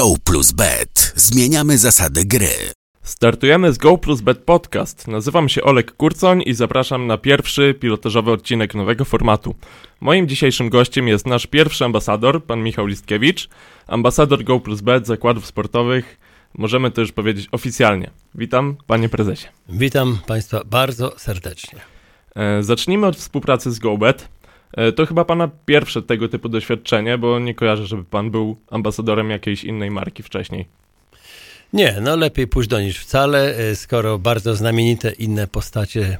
Go plus Bet. Zmieniamy zasady gry. Startujemy z Go Plus Bet Podcast. Nazywam się Olek Kurcoń i zapraszam na pierwszy pilotażowy odcinek nowego formatu. Moim dzisiejszym gościem jest nasz pierwszy ambasador, pan Michał Listkiewicz, ambasador Go Plus Bet zakładów sportowych. Możemy to już powiedzieć oficjalnie. Witam, panie prezesie. Witam Państwa bardzo serdecznie. E, zacznijmy od współpracy z GoBet. E, to chyba pana pierwsze tego typu doświadczenie, bo nie kojarzę, żeby pan był ambasadorem jakiejś innej marki wcześniej. Nie, no lepiej do niż wcale, e, skoro bardzo znamienite inne postacie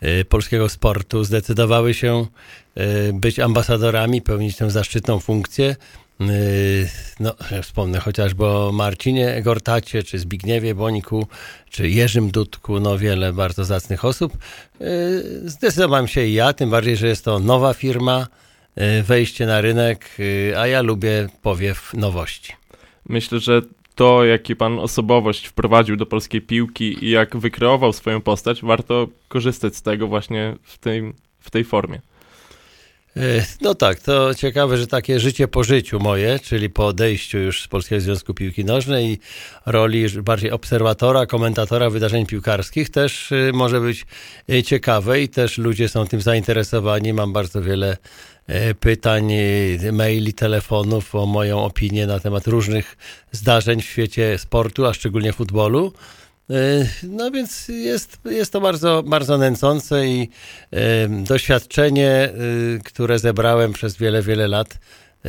e, polskiego sportu zdecydowały się być ambasadorami, pełnić tę zaszczytną funkcję. No, ja wspomnę chociażby o Marcinie Gortacie, czy Zbigniewie Boniku, czy Jerzym Dudku, no wiele bardzo zacnych osób. Zdecydowałem się i ja, tym bardziej, że jest to nowa firma, wejście na rynek, a ja lubię powiew nowości. Myślę, że to, jaki pan osobowość wprowadził do polskiej piłki i jak wykreował swoją postać, warto korzystać z tego właśnie w tej, w tej formie. E, no tak, to ciekawe, że takie życie po życiu moje, czyli po odejściu już z Polskiego Związku Piłki Nożnej i roli bardziej obserwatora, komentatora wydarzeń piłkarskich też e, może być e, ciekawe i też ludzie są tym zainteresowani. Mam bardzo wiele pytań, maili, telefonów o moją opinię na temat różnych zdarzeń w świecie sportu, a szczególnie futbolu. E, no więc jest, jest to bardzo, bardzo nęcące i e, doświadczenie, e, które zebrałem przez wiele, wiele lat,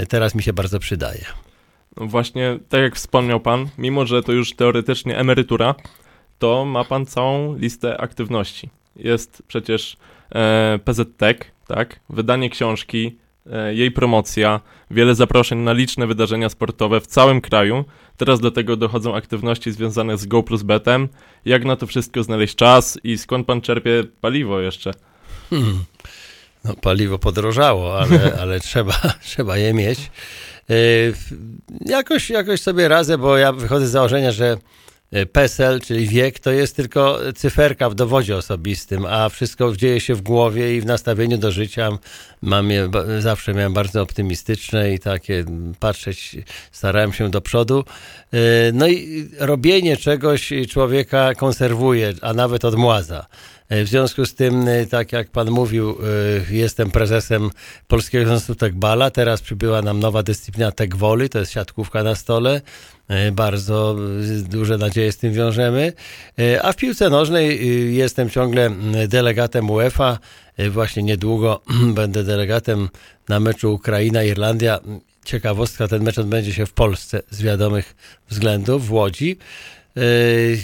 teraz mi się bardzo przydaje. No właśnie, tak jak wspomniał Pan, mimo że to już teoretycznie emerytura, to ma Pan całą listę aktywności. Jest przecież e, PZTech, tak? Wydanie książki, jej promocja, wiele zaproszeń na liczne wydarzenia sportowe w całym kraju. Teraz do tego dochodzą aktywności związane z Go plus Betem. Jak na to wszystko znaleźć czas i skąd pan czerpie paliwo jeszcze? Hmm. No, paliwo podrożało, ale, ale trzeba, trzeba je mieć. Yy, jakoś, jakoś sobie radzę, bo ja wychodzę z założenia, że E, PESEL, czyli wiek, to jest tylko cyferka w dowodzie osobistym, a wszystko dzieje się w głowie i w nastawieniu do życia. Mam je, zawsze miałem bardzo optymistyczne i takie patrzeć, starałem się do przodu. E, no i robienie czegoś człowieka konserwuje, a nawet odmładza. E, w związku z tym, tak jak pan mówił, jestem prezesem Polskiego Związku Tekbala. Teraz przybyła nam nowa dyscyplina Tekwoly, to jest siatkówka na stole. E, bardzo duże nadzieje z tym wiążemy. E, a w piłce nożnej e, jestem ciągle delegatem UEFA. Właśnie niedługo będę delegatem na meczu Ukraina-Irlandia. Ciekawostka, ten mecz odbędzie się w Polsce z wiadomych względów, w Łodzi.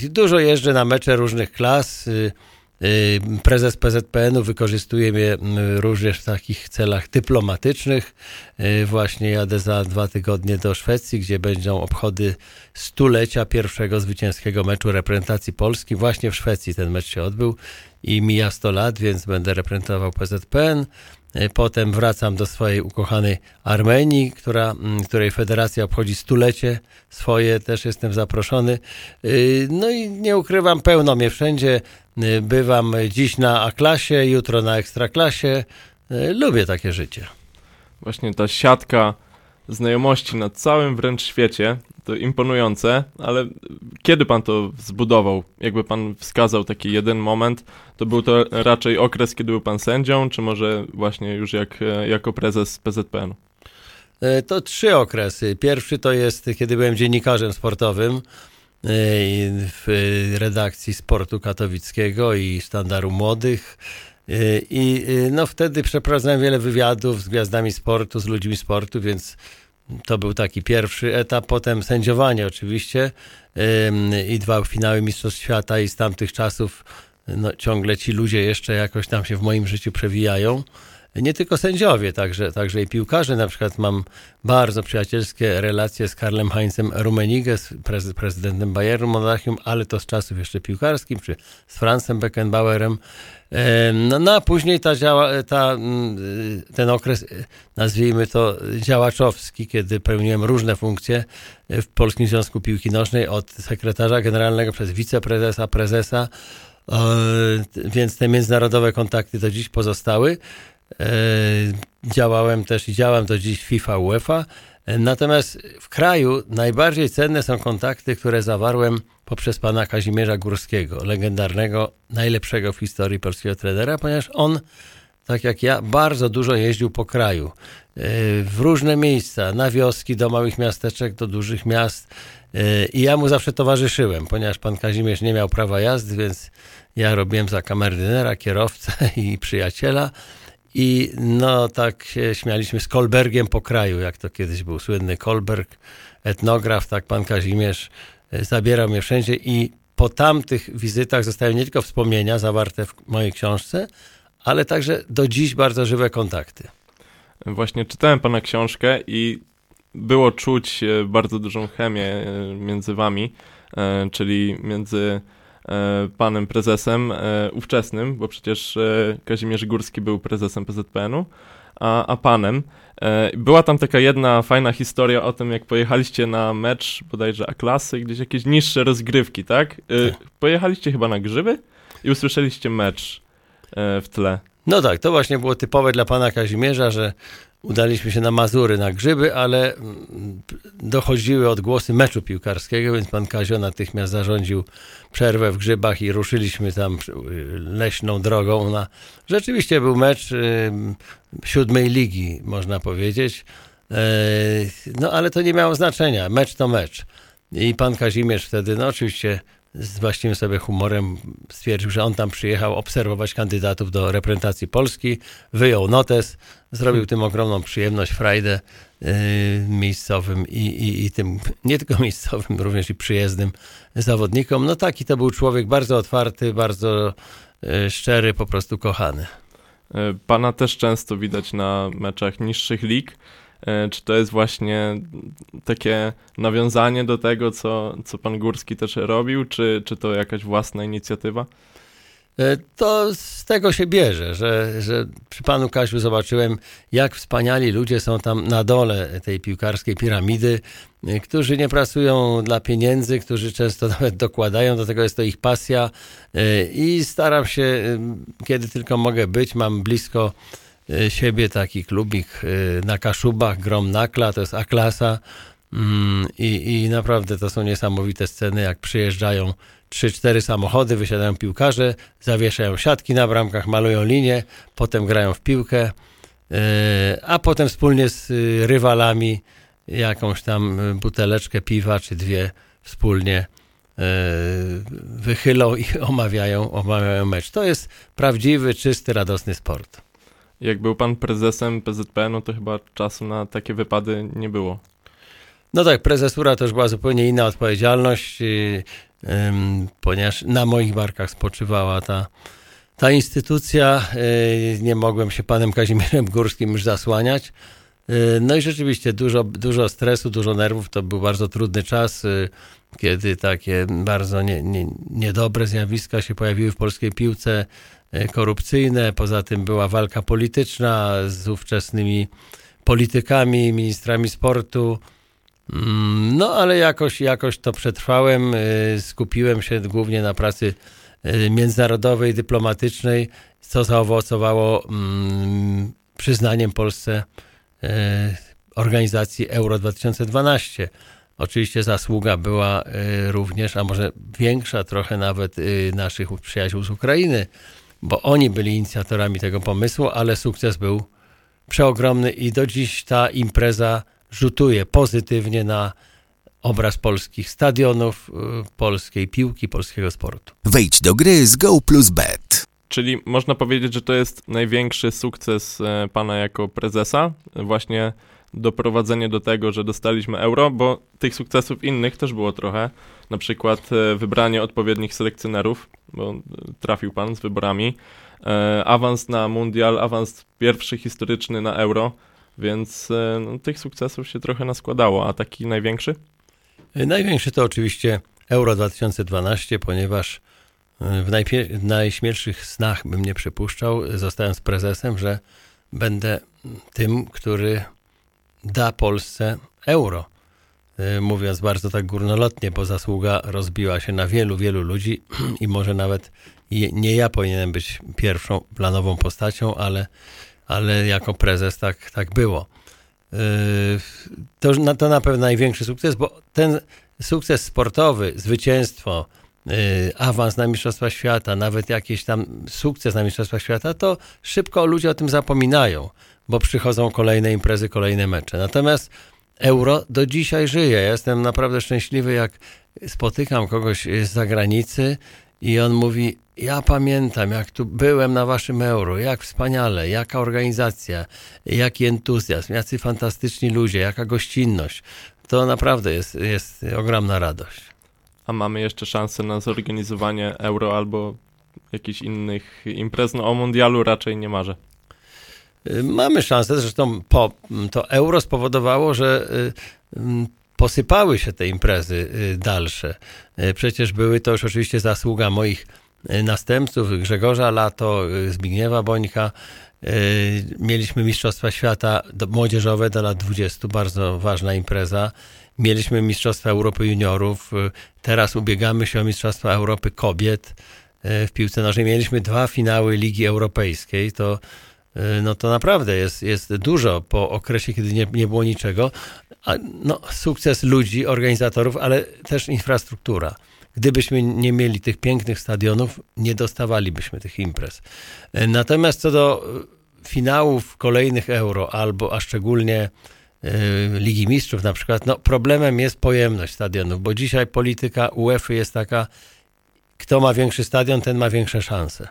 Dużo jeżdżę na mecze różnych klas. Prezes PZPN-u wykorzystuje mnie również w takich celach dyplomatycznych. Y, właśnie jadę za dwa tygodnie do Szwecji, gdzie będą obchody stulecia pierwszego zwycięskiego meczu reprezentacji Polski. Właśnie w Szwecji ten mecz się odbył i mija 100 lat, więc będę reprezentował PZPN. Y, potem wracam do swojej ukochanej Armenii, która, której federacja obchodzi stulecie swoje, też jestem zaproszony. No i nie ukrywam, pełno mnie wszędzie. Y, bywam dziś na A-klasie, jutro na Ekstraklasie. Lubię takie życie. Właśnie ta siatka znajomości na całym wręcz świecie, to imponujące, ale kiedy pan to zbudował? Jakby pan wskazał taki jeden moment, to był to raczej okres, kiedy był pan sędzią, czy może właśnie już jak, jako prezes PZPN? Y, to trzy okresy. Pierwszy to jest, kiedy byłem dziennikarzem sportowym w redakcji Sportu Katowickiego i Standardu Młodych. I no wtedy przeprowadzałem wiele wywiadów z gwiazdami sportu, z ludźmi sportu, więc to był taki pierwszy etap. Potem sędziowanie oczywiście i dwa finały Mistrzostw Świata i z tamtych czasów no, ciągle ci ludzie jeszcze jakoś tam się w moim życiu przewijają nie tylko sędziowie, także, także i piłkarze. Na przykład mam bardzo przyjacielskie relacje z Karlem Heinzem Rummenigge, z prezydentem Bayernu Monachium, ale to z czasów jeszcze piłkarskim, czy z Francem Beckenbauerem. No, no a później ta działa, ta, mm, ten okres, nazwijmy to działaczowski, kiedy pełniłem różne funkcje w Polskim Związku Piłki Nożnej, od sekretarza generalnego przez wiceprezesa, prezesa, więc te międzynarodowe kontakty do dziś pozostały. E, działałem też i działam do dziś FIFA UEFA. Natomiast w kraju najbardziej cenne są kontakty, które zawarłem poprzez pana Kazimierza Górskiego, legendarnego, najlepszego w historii polskiego trenera, ponieważ on, tak jak ja, bardzo dużo jeździł po kraju. E, w różne miejsca, na wioski, do małych miasteczek, do dużych miast. E, I ja mu zawsze towarzyszyłem, ponieważ pan Kazimierz nie miał prawa jazdy, więc ja robiłem za kamerdynera, kierowcę i przyjaciela. I no tak się śmialiśmy z Kolbergiem po kraju, jak to kiedyś był słynny Kolberg, etnograf, tak pan Kazimierz e, zabierał mnie wszędzie i po tamtych wizytach zostały nie tylko wspomnienia zawarte w mojej książce, ale także do dziś bardzo żywe kontakty. Właśnie czytałem pana książkę i było czuć e, bardzo dużą chemię e, między wami, czyli między panem prezesem e, ówczesnym, bo przecież e, Kazimierz Górski był prezesem PZPN-u, a, a panem. Była tam taka jedna fajna historia o tym, jak pojechaliście na mecz bodajże A-klasy, gdzieś jakieś niższe rozgrywki, tak? tak? Pojechaliście chyba na grzyby i usłyszeliście mecz w tle. No tak, to właśnie było typowe dla pana Kazimierza, że udaliśmy się na Mazury, na grzyby, ale mm, dochodziły odgłosy meczu piłkarskiego, więc pan Kazio natychmiast zarządził przerwę w grzybach i ruszyliśmy tam leśną drogą. Na... Rzeczywiście był mecz y, siódmej ligi, można powiedzieć. E, no ale to nie miało znaczenia. Mecz to mecz. I pan Kazimierz wtedy, no oczywiście z właściwym sobie humorem stwierdził, że on tam przyjechał obserwować kandydatów do reprezentacji Polski, wyjął notes, zrobił tym ogromną przyjemność, frajdę yy, miejscowym i, i, i tym, nie tylko miejscowym, również i przyjezdnym zawodnikom. No taki to był człowiek bardzo otwarty, bardzo yy, szczery, po prostu kochany. E, pana też często widać na meczach niższych lig. E, czy to jest właśnie takie nawiązanie do tego, co, co pan Górski też robił, czy, czy to jakaś własna inicjatywa? E, to z tego się bierze, że, że przy panu Kasiu zobaczyłem, jak wspaniali ludzie są tam na dole tej piłkarskiej piramidy, e, którzy nie pracują dla pieniędzy, którzy często nawet dokładają, do tego jest to ich pasja i staram się, kiedy tylko mogę być, mam blisko siebie taki klubik e, na Kaszubach, Grom Nakla, to jest A-klasa mm, i, i naprawdę to są niesamowite sceny, jak przyjeżdżają 3-4 samochody, wysiadają piłkarze, zawieszają siatki na bramkach, malują linię, potem grają w piłkę, e, a potem wspólnie z rywalami jakąś tam buteleczkę piwa czy dwie wspólnie wychylą i omawiają, omawiają mecz. To jest prawdziwy, czysty, radosny sport jak był pan prezesem PZP, no to chyba czasu na takie wypady nie było. No tak, prezesura to już była zupełnie inna odpowiedzialność, ponieważ na moich barkach spoczywała ta, ta instytucja. Y, nie mogłem się panem Kazimierzem Górskim już zasłaniać. Y, no i rzeczywiście dużo, dużo stresu, dużo nerwów. To był bardzo trudny czas, y, kiedy takie bardzo nie, nie, niedobre zjawiska się pojawiły w polskiej piłce. E, korupcyjne, poza tym była walka polityczna z ówczesnymi politykami, ministrami sportu. Mm, no ale jakoś, jakoś to przetrwałem. E, skupiłem się głównie na pracy e, międzynarodowej, dyplomatycznej, co zaowocowało mm, przyznaniem Polsce organizacji Euro 2012. Oczywiście zasługa była również, a może większa trochę nawet naszych przyjaciół z Ukrainy, bo oni byli inicjatorami tego pomysłu, ale sukces był przeogromny i do dziś ta impreza rzutuje pozytywnie na obraz polskich stadionów, y, polskiej piłki, polskiego sportu. Wejdź do gry z Go Plus Bet. Czyli można powiedzieć, że to jest największy sukces e, pana jako prezesa, właśnie doprowadzenie do tego, że dostaliśmy euro, bo tych sukcesów innych też było trochę. Na przykład e, wybranie odpowiednich selekcjonerów, bo e, trafił pan z wyborami, e, awans na mundial, awans pierwszy historyczny na euro, więc no, tych sukcesów się trochę naskładało. A taki największy? Największy to oczywiście Euro 2012, ponieważ w najśmielszych snach bym nie przypuszczał, zostając prezesem, że będę tym, który da Polsce euro. Y, mówiąc bardzo tak górnolotnie, bo zasługa rozbiła się na wielu, wielu ludzi i może nawet nie ja powinienem być pierwszą planową postacią, ale, ale jako prezes tak, tak było. Y, to, to na pewno największy sukces, bo ten sukces sportowy, zwycięstwo, awans na Mistrzostwa Świata, nawet jakiś tam sukces na Mistrzostwach Świata, to szybko ludzie o tym zapominają, bo przychodzą kolejne imprezy, kolejne mecze. Natomiast euro do dzisiaj żyje. Jestem naprawdę szczęśliwy, jak spotykam kogoś z zagranicy i on mówi: Ja pamiętam, jak tu byłem na waszym euro, jak wspaniale, jaka organizacja, jaki entuzjazm, jacy fantastyczni ludzie, jaka gościnność. To naprawdę jest, jest ogromna radość. A mamy jeszcze szansę na zorganizowanie euro albo jakichś innych imprez? No o mundialu raczej nie marzę. Y, mamy szansę, zresztą po, to euro spowodowało, że y, posypały się te imprezy y, dalsze. Przecież były to już oczywiście zasługa moich następców, Grzegorza Lato, Zbigniewa Bońka. Mieliśmy Mistrzostwa Świata młodzieżowe do lat 20, bardzo ważna impreza. Mieliśmy Mistrzostwa Europy Juniorów. Teraz ubiegamy się o Mistrzostwa Europy Kobiet w piłce nożnej. Mieliśmy dwa finały Ligi Europejskiej. To no to naprawdę jest, jest dużo po okresie, kiedy nie, nie było niczego. A, no, sukces ludzi, organizatorów, ale też infrastruktura. Gdybyśmy nie mieli tych pięknych stadionów, nie dostawalibyśmy tych imprez. Y, natomiast co do y, finałów kolejnych euro, albo a szczególnie Ligi Mistrzów na przykład, no problemem jest pojemność stadionów, bo dzisiaj polityka UEFA jest taka, kto ma większy stadion, ten ma większe szanse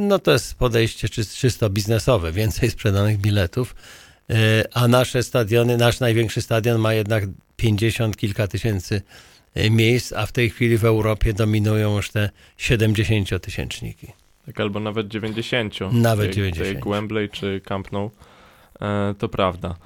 no to jest podejście czysto biznesowe, więcej sprzedanych biletów, e, a nasze stadiony, nasz największy stadion ma jednak 50 kilka tysięcy e, miejsc, a w tej chwili w Europie dominują już te 70 tysięczniki. Tak, albo nawet 90. Nawet tej, 90. Tej Wembley czy Camp Nou, e, to prawda.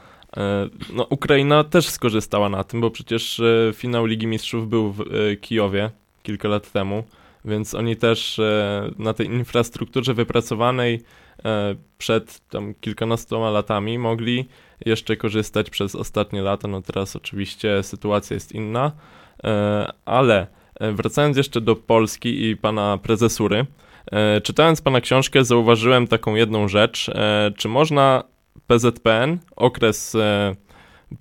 No, Ukraina też skorzystała na tym, bo przecież finał Ligi Mistrzów był w Kijowie kilka lat temu więc oni też e, na tej infrastrukturze wypracowanej e, przed tam kilkunastoma latami mogli jeszcze korzystać przez ostatnie lata. No teraz oczywiście sytuacja jest inna, e, ale wracając jeszcze do Polski i pana prezesury, czytając pana książkę zauważyłem taką jedną rzecz. Czy można PZPN okres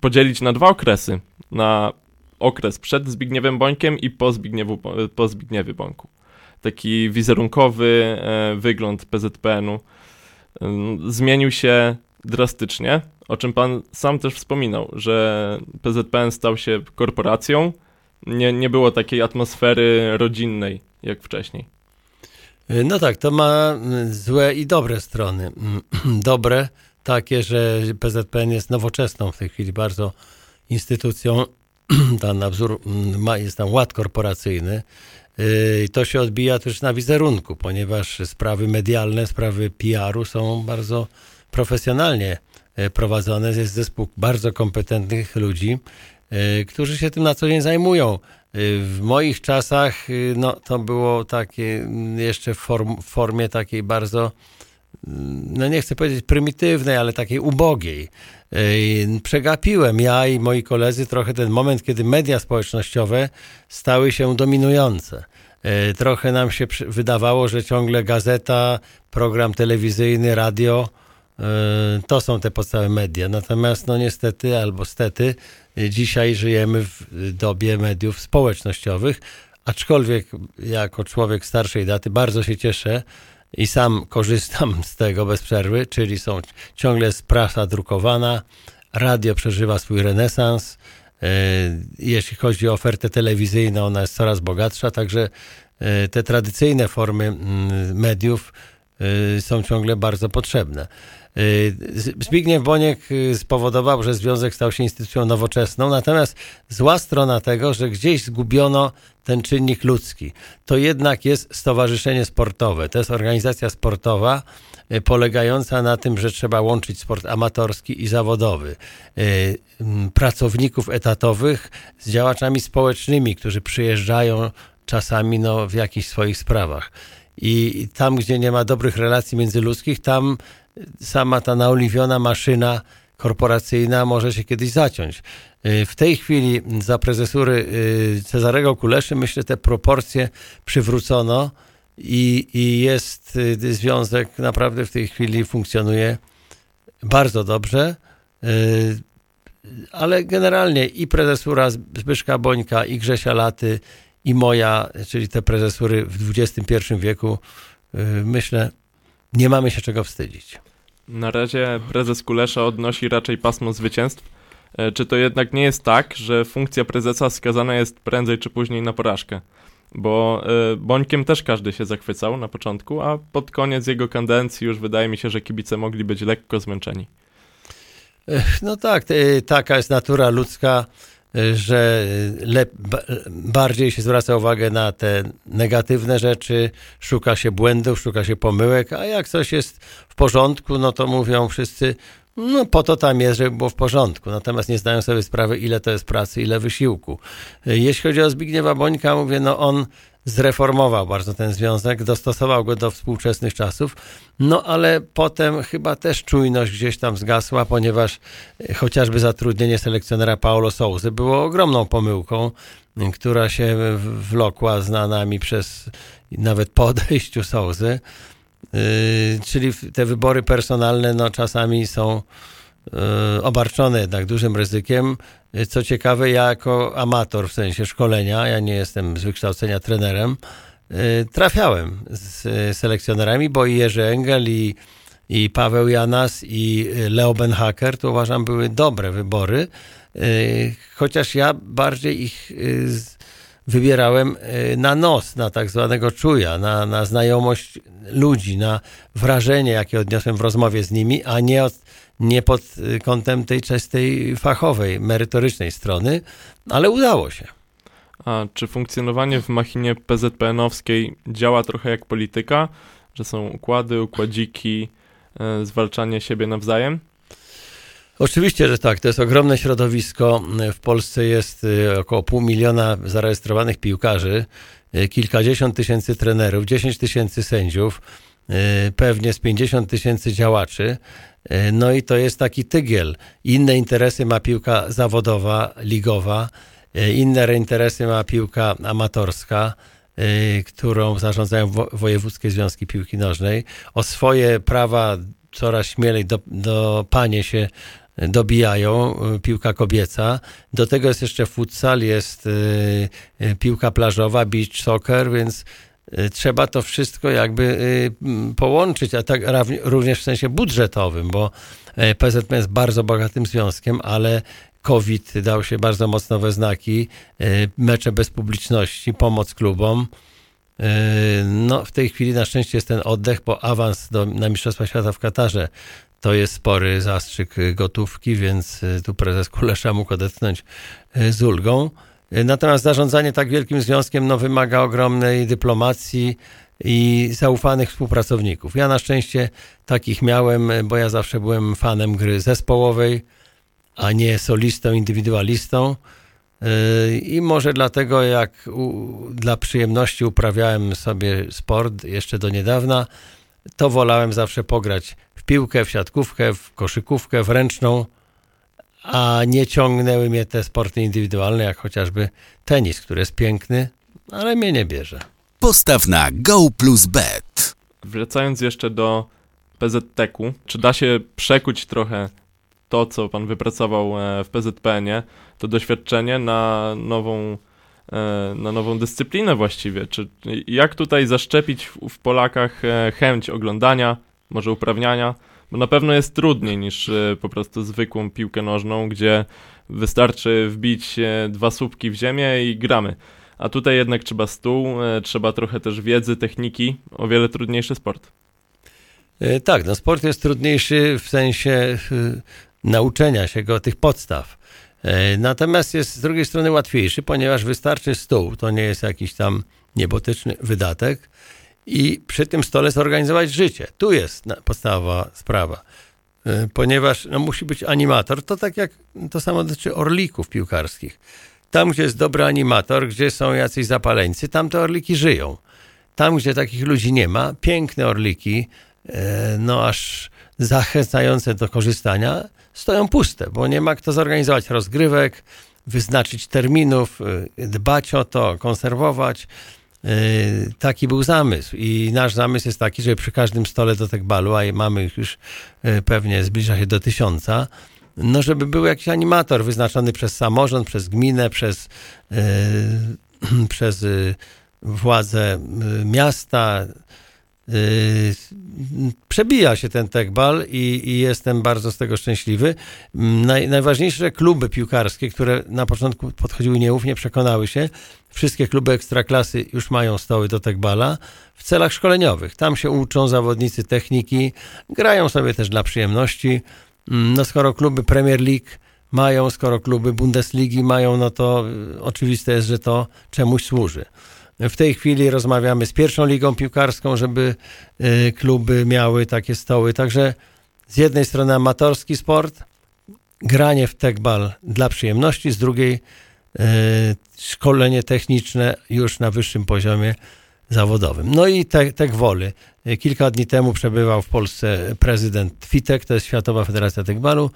podzielić na dwa okresy? Na okres przed Zbigniewem Bońkiem i po, Zbigniewu, po Zbigniewie Bońku taki wizerunkowy e, wygląd PZPN-u zmienił się drastycznie, o czym pan sam też wspominał, że PZPN stał się korporacją, nie, nie było takiej atmosfery rodzinnej jak wcześniej. E, no tak, to ma złe i dobre strony. Dobre takie, że PZPN jest nowoczesną w tej chwili bardzo instytucją, tam na wzór, ma, jest tam ład korporacyjny, I to się odbija też na wizerunku, ponieważ sprawy medialne, sprawy PR-u są bardzo profesjonalnie e, prowadzone. Jest zespół bardzo kompetentnych ludzi, e, którzy się tym na co dzień zajmują. W moich czasach no, to było takie mm, jeszcze w formie takiej bardzo, mm, no nie chcę powiedzieć prymitywnej, ale takiej ubogiej. Przegapiłem ja i moi koledzy trochę ten moment, kiedy media społecznościowe stały się dominujące. Trochę nam się wydawało, że ciągle gazeta, program telewizyjny, radio to są te podstawowe media. Natomiast no niestety albo stety dzisiaj żyjemy w dobie mediów społecznościowych, aczkolwiek jako człowiek starszej daty bardzo się cieszę, i sam korzystam z tego bez przerwy, czyli są ciągle jest prasa drukowana, radio przeżywa swój renesans. E, jeśli chodzi o ofertę telewizyjną, ona jest coraz bogatsza, także e, te tradycyjne formy mm, mediów e, są ciągle bardzo potrzebne. Zbigniew Boniek spowodował, że związek stał się instytucją nowoczesną, natomiast zła strona tego, że gdzieś zgubiono ten czynnik ludzki. To jednak jest stowarzyszenie sportowe, to jest organizacja sportowa e, polegająca na tym, że trzeba łączyć sport amatorski i zawodowy. Pracowników etatowych z działaczami społecznymi, którzy przyjeżdżają czasami no, w jakichś swoich sprawach. I tam, gdzie nie ma dobrych relacji międzyludzkich, tam sama ta naoliwiona maszyna korporacyjna może się kiedyś zaciąć. Y, w tej chwili za prezesury y, Cezarego Kuleszy myślę te proporcje przywrócono i, i jest y, związek naprawdę w tej chwili funkcjonuje bardzo dobrze. ale generalnie i prezesura Zbyszka Bońka, i Grzesia Laty, i moja, czyli te prezesury w XXI wieku, myślę, nie mamy się czego wstydzić. Na razie prezes Kulesza odnosi raczej pasmo zwycięstw. E, czy to jednak nie jest tak, że funkcja prezesa skazana jest prędzej czy później na porażkę? Bo y, Bońkiem też każdy się zachwycał na początku, a pod koniec jego kadencji już wydaje mi się, że kibice mogli być lekko zmęczeni. No tak, taka jest natura ludzka, że lep, bardziej się zwraca uwagę na te negatywne rzeczy, szuka się błędów, szuka się pomyłek, a jak coś jest w porządku, no to mówią wszyscy, no po to tam jest, żeby było w porządku. Natomiast nie zdają sobie sprawy, ile to jest pracy, ile wysiłku. Jeśli chodzi o Zbigniewa Bońka, mówię, no on zreformował bardzo ten związek, dostosował go do współczesnych czasów, no ale potem chyba też czujność gdzieś tam zgasła, ponieważ e, chociażby zatrudnienie selekcjonera Paulo Souzy było ogromną pomyłką, która się wlokła z nami przez nawet po odejściu Souzy. Yy, czyli te wybory personalne no, czasami są yy, obarczone jednak dużym ryzykiem. Yy, co ciekawe, ja jako amator w sensie szkolenia, ja nie jestem z wykształcenia trenerem, trafiałem z selekcjonerami, bo i Jerzy Engel, i, i Paweł Janas, i Leo Benhaker, to uważam były dobre wybory, chociaż ja bardziej ich wybierałem y, na nos, na tak zwanego czuja, na, na znajomość ludzi, na wrażenie, jakie odniosłem w rozmowie z nimi, a nie, od, nie pod kątem tej czystej fachowej, merytorycznej strony, ale udało się. A czy funkcjonowanie w machinie PZPN-owskiej działa trochę jak polityka, że są układy, układziki, e, zwalczanie siebie nawzajem? Oczywiście, że tak. To jest ogromne środowisko. W Polsce jest y, około pół miliona zarejestrowanych piłkarzy, y, kilkadziesiąt tysięcy trenerów, 10 tysięcy sędziów, y, pewnie z 50 tysięcy działaczy. No i to jest taki tygiel. Inne interesy ma piłka zawodowa, ligowa, inne interesy ma piłka amatorska którą zarządzają wojewódzkie związki piłki nożnej. O swoje prawa coraz śmielej do, do panie się dobijają, y, piłka kobieca. Do tego jest jeszcze futsal, jest y, y, piłka plażowa, beach soccer, więc trzeba to wszystko jakby połączyć, a tak również w sensie budżetowym, bo PZP jest bardzo bogatym związkiem, ale COVID dał się bardzo mocno we znaki, mecze bez publiczności, pomoc klubom. No, w tej chwili na szczęście jest ten oddech, bo awans do, na Mistrzostwa Świata w Katarze to jest spory zastrzyk gotówki, więc y, tu prezes Kulesza mógł odetchnąć y, z ulgą. Y, natomiast zarządzanie tak wielkim związkiem no, wymaga ogromnej dyplomacji i zaufanych współpracowników. Ja na szczęście takich miałem, bo ja zawsze byłem fanem gry zespołowej, a nie solistą, indywidualistą. I może dlatego, jak u, dla przyjemności uprawiałem sobie sport jeszcze do niedawna, to wolałem zawsze pograć piłkę, w siatkówkę, w koszykówkę, w ręczną, a nie ciągnęły mnie te sporty indywidualne, jak chociażby tenis, który jest piękny, ale mnie nie bierze. Postaw na Go plus Bet. Wracając jeszcze do PZT-ku, czy da się przekuć trochę to, co pan wypracował e, w PZPN-ie, to doświadczenie na nową, na nową dyscyplinę właściwie? Czy jak tutaj zaszczepić w Polakach e, chęć oglądania, może uprawniania, bo na pewno jest trudniej niż e, po prostu zwykłą piłkę nożną, gdzie wystarczy wbić dwa słupki w ziemię i gramy. A tutaj jednak trzeba stół, e, trzeba trochę też wiedzy, techniki, o wiele trudniejszy sport. E, tak, no sport jest trudniejszy w sensie nauczenia się go tych podstaw. Natomiast jest z drugiej strony łatwiejszy, ponieważ wystarczy stół. To nie jest jakiś tam niebotyczny wydatek i przy tym stole zorganizować życie. Tu jest podstawowa sprawa. E, ponieważ no, musi być animator, to tak jak to samo dotyczy orlików piłkarskich. Tam, gdzie jest dobry animator, gdzie są jacyś zapaleńcy, tam te orliki żyją. Tam, gdzie takich ludzi nie ma, piękne orliki, e, no aż zachęcające do korzystania, stoją puste, bo nie ma kto zorganizować rozgrywek, wyznaczyć terminów, e, dbać o to, konserwować. E, taki był zamysł i nasz zamysł jest taki, że przy każdym stole do balu, a mamy ich już e, pewnie zbliża się do tysiąca, no żeby był jakiś animator wyznaczony przez samorząd, przez gminę, przez, przez władze miasta. Przebija się ten tekbal i, i, jestem bardzo z tego szczęśliwy. Naj, najważniejsze kluby piłkarskie, które na początku podchodziły nieufnie, przekonały się, wszystkie kluby ekstraklasy już mają stoły do tekbala w celach szkoleniowych. Tam się uczą zawodnicy techniki, grają sobie też dla przyjemności. Mm, no skoro kluby Premier League mają, skoro kluby Bundesligi mają, no to y, oczywiste jest, że to czemuś służy. W tej chwili rozmawiamy z pierwszą ligą piłkarską, żeby y, kluby miały takie stoły. Także z jednej strony amatorski sport, granie w tekbal dla przyjemności, z drugiej y, szkolenie techniczne już na wyższym poziomie zawodowym. No i tek, tek woli. Kilka dni temu przebywał w Polsce prezydent FITEK, to jest Światowa Federacja Tekbalu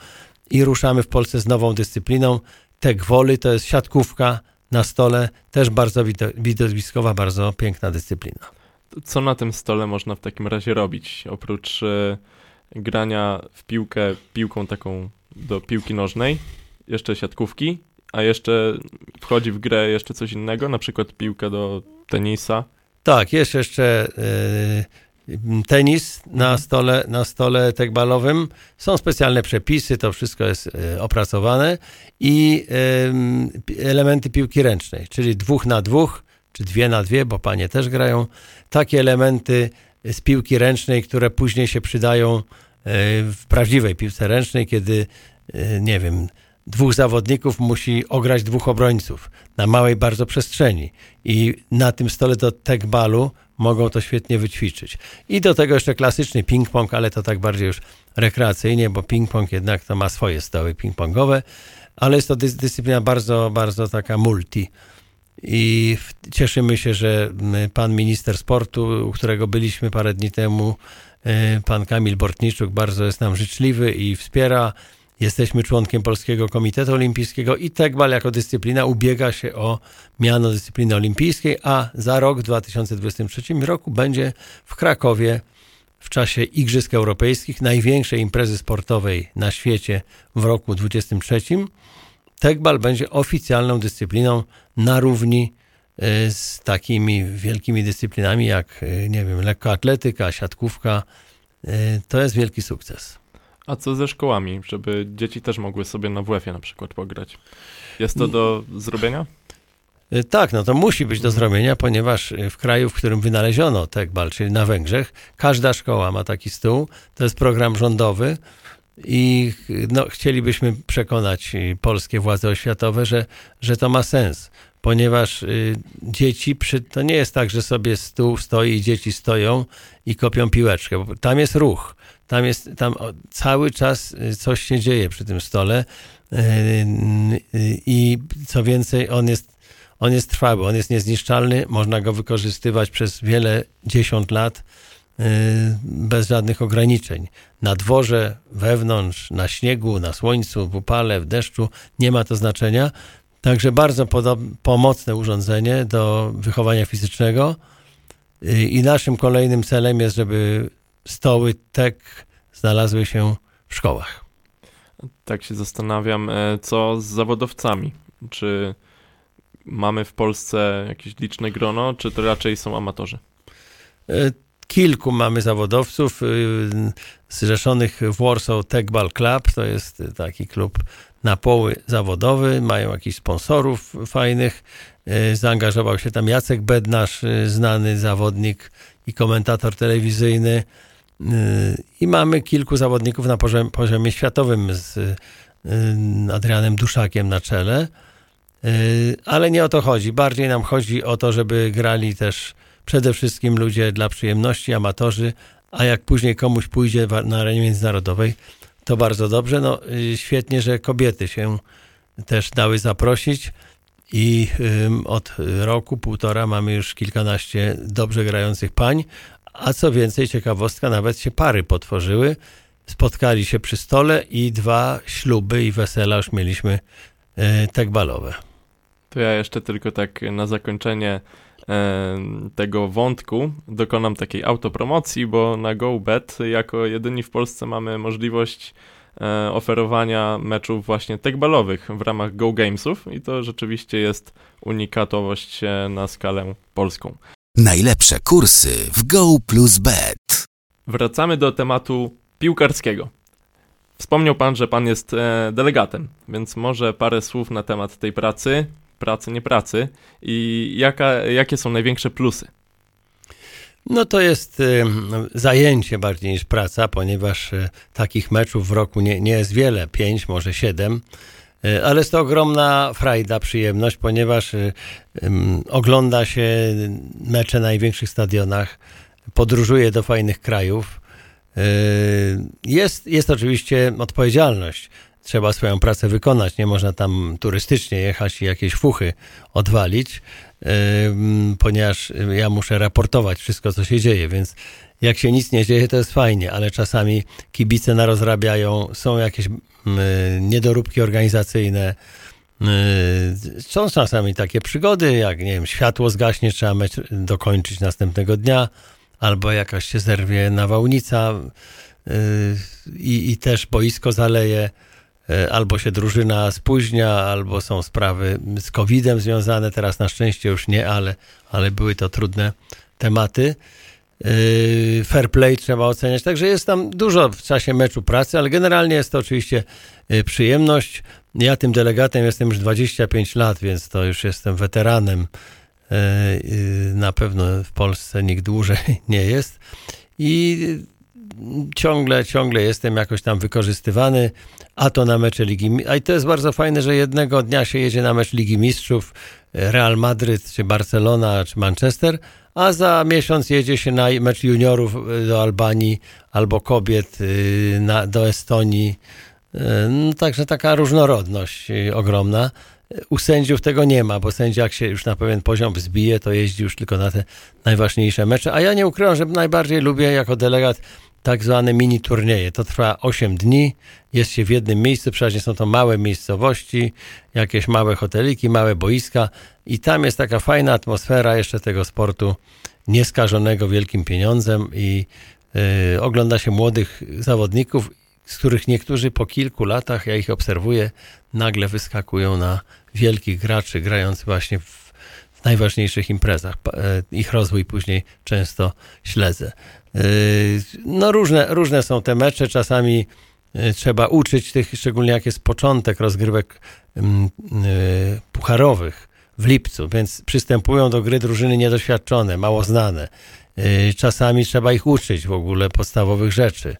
i ruszamy w Polsce z nową dyscypliną. Tek woli to jest siatkówka na stole, też bardzo widowiskowa, bardzo piękna dyscyplina. Co na tym stole można w takim razie robić? Oprócz e, grania w piłkę piłką taką do piłki nożnej, jeszcze siatkówki, a jeszcze wchodzi w grę jeszcze coś innego, na przykład piłka do tenisa. Tak, jest jeszcze y, tenis na stole, na stole tekbalowym. Są specjalne przepisy, to wszystko jest y, opracowane i elementy piłki ręcznej, czyli dwóch na dwóch, czy dwie na dwie, bo panie też grają. Takie elementy z piłki ręcznej, które później się przydają w prawdziwej piłce ręcznej, kiedy nie wiem, dwóch zawodników musi ograć dwóch obrońców na małej bardzo przestrzeni i na tym stole do tekbalu mogą to świetnie wyćwiczyć. I do tego jeszcze klasyczny ping-pong, ale to tak bardziej już rekreacyjnie, bo ping-pong jednak to ma swoje stoły ping-pongowe, ale jest to dys dyscyplina bardzo, bardzo taka multi. I cieszymy się, że pan minister sportu, u którego byliśmy parę dni temu, y, pan Kamil Bortniczuk, bardzo jest nam życzliwy i wspiera Jesteśmy członkiem Polskiego Komitetu Olimpijskiego i tekbal jako dyscyplina ubiega się o miano dyscypliny olimpijskiej, a za rok, w 2023 roku, będzie w Krakowie w czasie Igrzysk Europejskich, największej imprezy sportowej na świecie w roku 2023. Tekbal będzie oficjalną dyscypliną na równi e, z takimi wielkimi dyscyplinami jak, e, nie wiem, lekkoatletyka, siatkówka. E, to jest wielki sukces. A co ze szkołami, żeby dzieci też mogły sobie na WF-ie na przykład pograć? Jest to do zrobienia? Y, tak, no to musi być do mhm. zrobienia, ponieważ y, w kraju, w którym wynaleziono tekbal, czyli na Węgrzech, każda szkoła ma taki stół. To jest program rządowy i no, chcielibyśmy przekonać y, polskie władze oświatowe, że, że to ma sens, ponieważ y, dzieci, przy, to nie jest tak, że sobie stół stoi i dzieci stoją i kopią piłeczkę, tam jest ruch. Tam jest, tam cały czas y, coś się dzieje przy tym stole y, y, i co więcej, on jest, on jest trwały, on jest niezniszczalny, można go wykorzystywać przez wiele dziesiąt lat bez żadnych ograniczeń. Na dworze, wewnątrz, na śniegu, na słońcu, w upale, w deszczu, nie ma to znaczenia. Także bardzo pomocne urządzenie do wychowania fizycznego. I naszym kolejnym celem jest, żeby stoły TEK znalazły się w szkołach. Tak się zastanawiam, e, co z zawodowcami? Czy mamy w Polsce jakieś liczne grono, czy to raczej są amatorzy? E, kilku mamy zawodowców e, zrzeszonych w Warsaw Techball Club. To jest taki klub na poły zawodowy. Mają jakichś sponsorów fajnych. Zaangażował się tam Jacek Bednarz, znany zawodnik i komentator telewizyjny. I mamy kilku zawodników na poziomie, poziomie światowym z y, Adrianem Duszakiem na czele. Y, ale nie o to chodzi. Bardziej nam chodzi o to, żeby grali też przede wszystkim ludzie dla przyjemności, amatorzy, a jak później komuś pójdzie na arenie międzynarodowej, to bardzo dobrze. No, y, świetnie, że kobiety się też dały zaprosić i od roku, półtora mamy już kilkanaście dobrze grających pań, a co więcej, ciekawostka, nawet się pary potworzyły, spotkali się przy stole i dwa śluby i wesela już mieliśmy e, tak balowe. To ja jeszcze tylko tak na zakończenie e, tego wątku dokonam takiej autopromocji, bo na GoBet jako jedyni w Polsce mamy możliwość e, oferowania meczów właśnie techballowych w ramach Go Gamesów i to rzeczywiście jest unikatowość e, na skalę polską. Najlepsze kursy w Go plus Bet. Wracamy do tematu piłkarskiego. Wspomniał Pan, że Pan jest e, delegatem, więc może parę słów na temat tej pracy, pracy, nie pracy i jaka, jakie są największe plusy? No to jest y, zajęcie bardziej niż praca, ponieważ y, takich meczów w roku nie, nie jest wiele, pięć, może siedem. Y, ale jest to ogromna frajda, przyjemność, ponieważ ogląda się mecze na największych stadionach, podróżuje do fajnych krajów. Jest, jest oczywiście odpowiedzialność. Trzeba swoją pracę wykonać. Nie można tam turystycznie jechać i jakieś fuchy odwalić ponieważ ja muszę raportować wszystko, co się dzieje, więc jak się nic nie dzieje, to jest fajnie, ale czasami kibice narozrabiają, są jakieś niedoróbki organizacyjne, są czasami takie przygody, jak nie wiem, światło zgaśnie, trzeba mecz dokończyć następnego dnia, albo jakaś się zerwie nawałnica i, i też boisko zaleje. E, albo się drużyna spóźnia, albo są sprawy z COVID-em związane. Teraz na szczęście już nie, ale, ale były to trudne tematy. E, fair play trzeba oceniać. Także jest tam dużo w czasie meczu pracy, ale generalnie jest to oczywiście e, przyjemność. Ja tym delegatem jestem już 25 lat, więc to już jestem weteranem. Na pewno w Polsce nikt dłużej nie jest. I ciągle, ciągle jestem jakoś tam wykorzystywany, a to na mecze Ligi A i to jest bardzo fajne, że jednego dnia się jedzie na mecz Ligi Mistrzów Real Madryt, czy Barcelona, czy Manchester, a za miesiąc jedzie się na mecz juniorów do Albanii albo kobiet y, na, do Estonii. No, także taka różnorodność ogromna. U sędziów tego nie ma, bo sędzia jak się już na pewien poziom wzbije, to jeździ już tylko na te najważniejsze mecze. A ja nie ukrywam, że najbardziej lubię jako delegat tak zwane mini turnieje. To trwa 8 dni, jest się w jednym miejscu, przeważnie są to małe miejscowości, jakieś małe hoteliki, małe boiska i tam jest taka fajna atmosfera jeszcze tego sportu nieskażonego wielkim pieniądzem i yy, ogląda się młodych zawodników, z których niektórzy po kilku latach, ja ich obserwuję, nagle wyskakują na wielkich graczy, grając właśnie w, najważniejszych imprezach. E, ich rozwój później często śledzę. Yy, no różne, różne są te mecze, czasami yy, trzeba uczyć tych, szczególnie jak jest początek rozgrywek mm, yy, pucharowych w lipcu, więc przystępują do gry drużyny niedoświadczone, mało znane. Czasami trzeba ich uczyć w ogóle podstawowych rzeczy.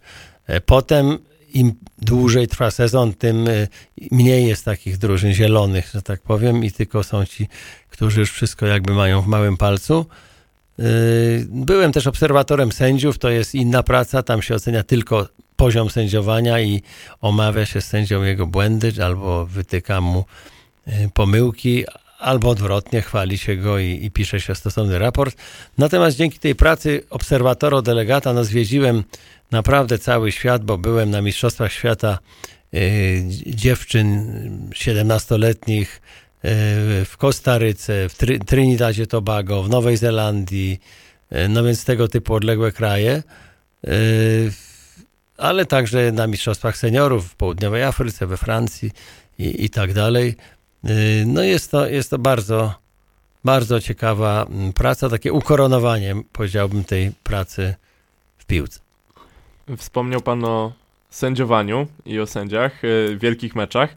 Potem im dłużej trwa sezon, tym mniej jest takich drużyn zielonych, że tak powiem, i tylko są ci, którzy już wszystko jakby mają w małym palcu. Yy, byłem też obserwatorem sędziów, to jest inna praca, tam się ocenia tylko poziom sędziowania i omawia się z sędzią jego błędy, albo wytyka mu yy, pomyłki, albo odwrotnie, chwali się go i, i pisze się stosowny raport. Natomiast dzięki tej pracy obserwatora, delegata, no zwiedziłem naprawdę cały świat, bo byłem na Mistrzostwach Świata yy, dziewczyn 17-letnich, E, w Kostaryce, w Trinidadzie Tobago, w Nowej Zelandii, e, no więc tego typu odległe kraje, e, ale także na Mistrzostwach Seniorów w Południowej Afryce, we Francji i, i tak dalej. No jest to, jest to bardzo, bardzo ciekawa praca, takie ukoronowanie, powiedziałbym, tej pracy w piłce. Wspomniał Pan o sędziowaniu i o sędziach w wielkich meczach.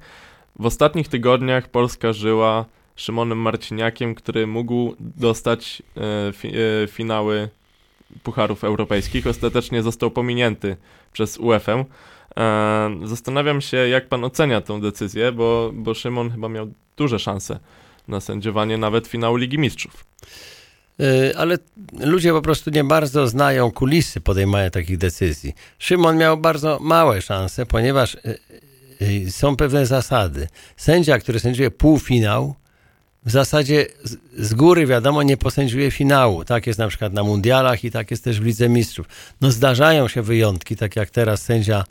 W ostatnich tygodniach Polska żyła Szymonem Marciniakiem, który mógł dostać e, fi, e, finały Pucharów Europejskich. Ostatecznie został pominięty przez UEFA. E, zastanawiam się, jak pan ocenia tę decyzję, bo, bo Szymon chyba miał duże szanse na sędziowanie nawet finału Ligi Mistrzów. Ale ludzie po prostu nie bardzo znają kulisy podejmowania takich decyzji. Szymon miał bardzo małe szanse, ponieważ są pewne zasady. Sędzia, który sędziuje półfinał, w zasadzie z góry wiadomo nie posędziuje finału. Tak jest na przykład na mundialach i tak jest też w Lidze Mistrzów. No zdarzają się wyjątki, tak jak teraz sędzia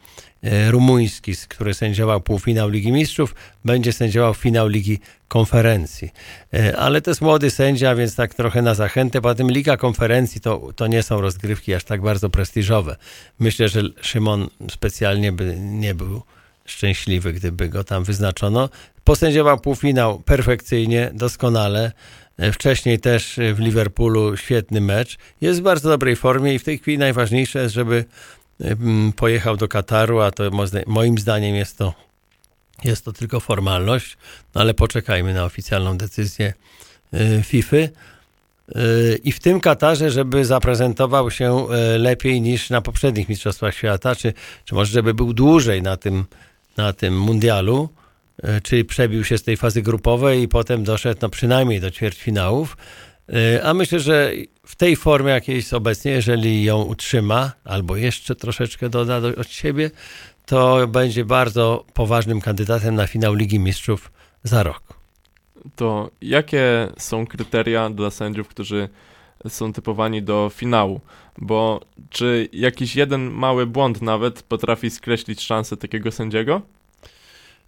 y, rumuński, który sędziował półfinał Ligi Mistrzów, będzie sędziował finał Ligi Konferencji. Y, ale to jest młody sędzia, więc tak trochę na zachętę. Poza tym Liga Konferencji to, to nie są rozgrywki aż tak bardzo prestiżowe. Myślę, że Szymon specjalnie by nie był szczęśliwy, gdyby go tam wyznaczono. Posędziował półfinał perfekcyjnie, doskonale. E, Wcześniej też w Liverpoolu świetny mecz. Jest w bardzo dobrej formie i w tej chwili najważniejsze jest, żeby mm, pojechał do Kataru, a to mo- moim zdaniem jest to, jest to tylko formalność, no ale poczekajmy na oficjalną decyzję FIFA. I w tym Katarze, żeby zaprezentował się lepiej niż na poprzednich Mistrzostwach Świata, czy, czy może żeby był dłużej na tym, na tym mundialu, y, czy przebił się z tej fazy grupowej i potem doszedł no, przynajmniej do ćwierćfinałów. Y, A myślę, że w tej formie, jakiej jest obecnie, jeżeli ją utrzyma, albo jeszcze troszeczkę doda do, od siebie, to będzie bardzo poważnym kandydatem na finał Ligi Mistrzów za rok. To jakie są kryteria dla sędziów, którzy są typowani do finału? Bo czy jakiś jeden mały błąd nawet potrafi skreślić szansę takiego sędziego?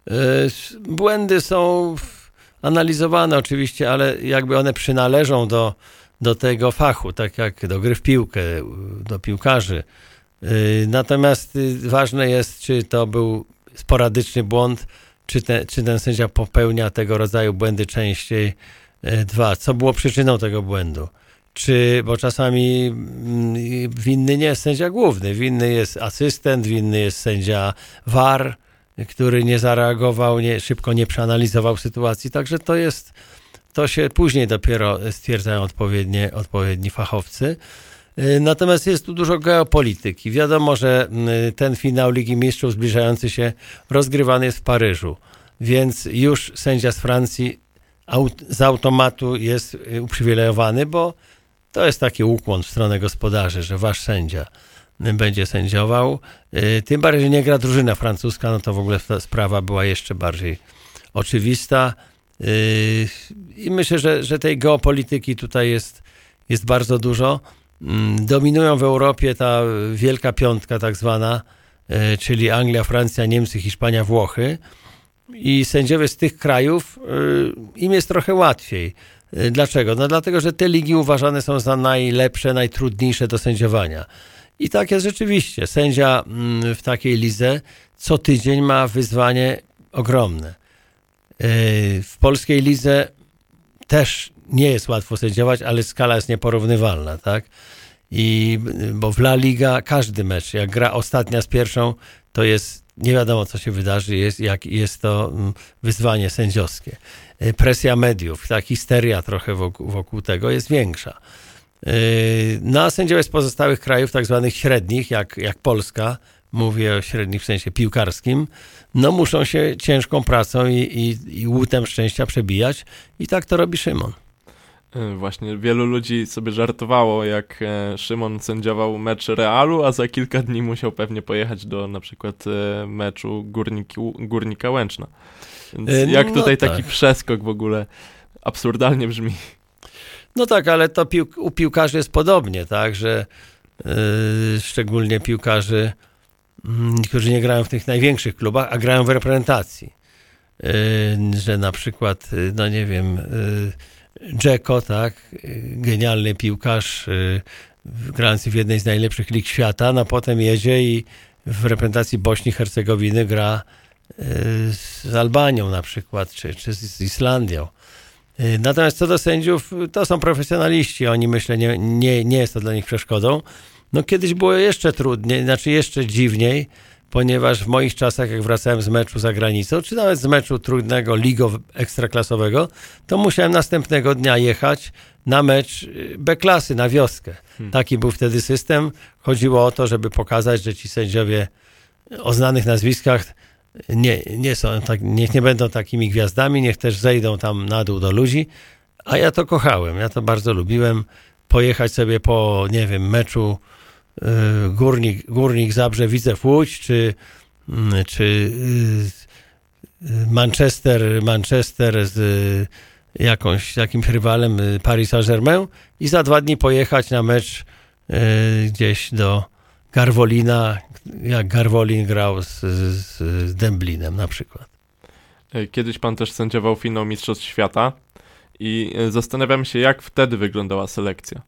Y, Błędy są analizowane oczywiście, ale jakby one przynależą do, do tego fachu, tak jak do gry w piłkę, do piłkarzy. Y, Natomiast y, ważne jest, czy to był sporadyczny błąd, czy, te, czy ten sędzia popełnia tego rodzaju błędy częściej. Y, Dwa, co było przyczyną tego błędu? Czy, bo czasami mm, winny nie jest sędzia główny, winny jest asystent, winny jest sędzia VAR, który nie zareagował, nie, szybko nie przeanalizował sytuacji. Także to jest, to się później dopiero stwierdzają odpowiednie, odpowiedni fachowcy. Y, Natomiast jest tu dużo geopolityki. Wiadomo, że y, ten finał Ligi Mistrzów zbliżający się rozgrywany jest w Paryżu, więc już sędzia z Francji z automatu jest y, uprzywilejowany, bo to jest taki ukłon w stronę gospodarzy, że wasz sędzia będzie sędziował. Y, Tym bardziej, że nie gra drużyna francuska, no to w ogóle ta sprawa była jeszcze bardziej oczywista. Y, I myślę, że, że tej geopolityki tutaj jest, jest bardzo dużo. Mm, Dominują w Europie ta wielka piątka tak zwana, y, czyli Anglia, Francja, Niemcy, Hiszpania, Włochy. I sędziowie z tych krajów, im jest trochę łatwiej. Y, Dlaczego? No dlatego, że te ligi uważane są za najlepsze, najtrudniejsze do sędziowania. I tak jest rzeczywiście. Sędzia mm, w takiej lidze co tydzień ma wyzwanie ogromne. Y, W polskiej lidze też nie jest łatwo sędziować, ale skala jest nieporównywalna, tak? I bo w La Liga każdy mecz, jak gra ostatnia z pierwszą, to jest nie wiadomo, co się wydarzy, jest, jak, jest to mm, wyzwanie sędziowskie. Y, Presja mediów, ta histeria trochę wokół, wokół tego jest większa. Yy, No a sędziowie z pozostałych krajów, tak zwanych średnich, jak, jak Polska, mówię o średnich w sensie piłkarskim, no muszą się ciężką pracą i, i, i łutem szczęścia przebijać i tak to robi Szymon. Y, Właśnie wielu ludzi sobie żartowało, jak e, Szymon sędziował mecz Realu, a za kilka dni musiał pewnie pojechać do na przykład e, meczu Górniki, Górnika Łęczna. Więc E, jak no tutaj taki tak. przeskok w ogóle absurdalnie brzmi. No tak, ale to pił, u piłkarzy jest podobnie, tak, że yy, szczególnie piłkarzy, mm, którzy nie grają w tych największych klubach, a grają w reprezentacji. Yy, że na przykład, no nie wiem, yy, Dzeko, tak, genialny piłkarz, grający w jednej z najlepszych lig świata, no potem jedzie i w reprezentacji Bośni i Hercegowiny gra z Albanią na przykład, czy, czy z Islandią. Y, Natomiast co do sędziów, to są profesjonaliści. Oni myślę, nie, nie, nie jest to dla nich przeszkodą. No kiedyś było jeszcze trudniej, znaczy jeszcze dziwniej, ponieważ w moich czasach, jak wracałem z meczu za granicą, czy nawet z meczu trudnego, ligo ekstraklasowego, to musiałem następnego dnia jechać na mecz y, B-klasy, na wioskę. Hmm. Taki był wtedy system. Chodziło o to, żeby pokazać, że ci sędziowie o znanych nazwiskach nie, nie są, tak, niech nie będą takimi gwiazdami, niech też zejdą tam na dół do ludzi. A ja to kochałem, ja to bardzo lubiłem. Pojechać sobie po, nie wiem, meczu y, Górnik, Górnik Zabrze Widzew Łódź, czy, mm, czy y, y, Manchester, Manchester z jakąś, jakimś rywalem Paris Saint-Germain i za dwa dni pojechać na mecz gdzieś do Garwolina, jak Garwolin grał z, z, z Dęblinem na przykład. E, Kiedyś pan też sędziował finał Mistrzostw Świata i e, zastanawiam się, jak wtedy wyglądała selekcja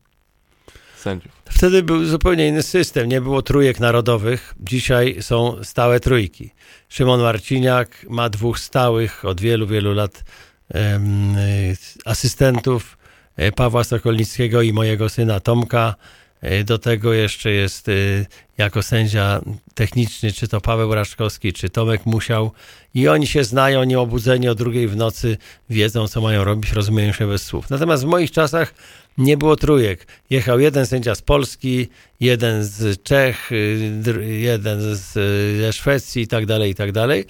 sędziów. Wtedy był zupełnie inny system, nie było trójek narodowych, dzisiaj są stałe trójki. Szymon Marciniak ma dwóch stałych od wielu, wielu lat em, asystentów, e, Pawła Sokolnickiego i mojego syna Tomka. E, Do tego jeszcze jest e, jako sędzia techniczny, czy to Paweł Raszkowski, czy Tomek Musiał. I oni się znają, nie obudzeni o drugiej w nocy, wiedzą, co mają robić, rozumieją się bez słów. Natomiast w moich czasach nie było trójek. Jechał jeden sędzia z Polski, jeden z Czech, y, jeden y, ze Szwecji i tak dalej, i tak dalej.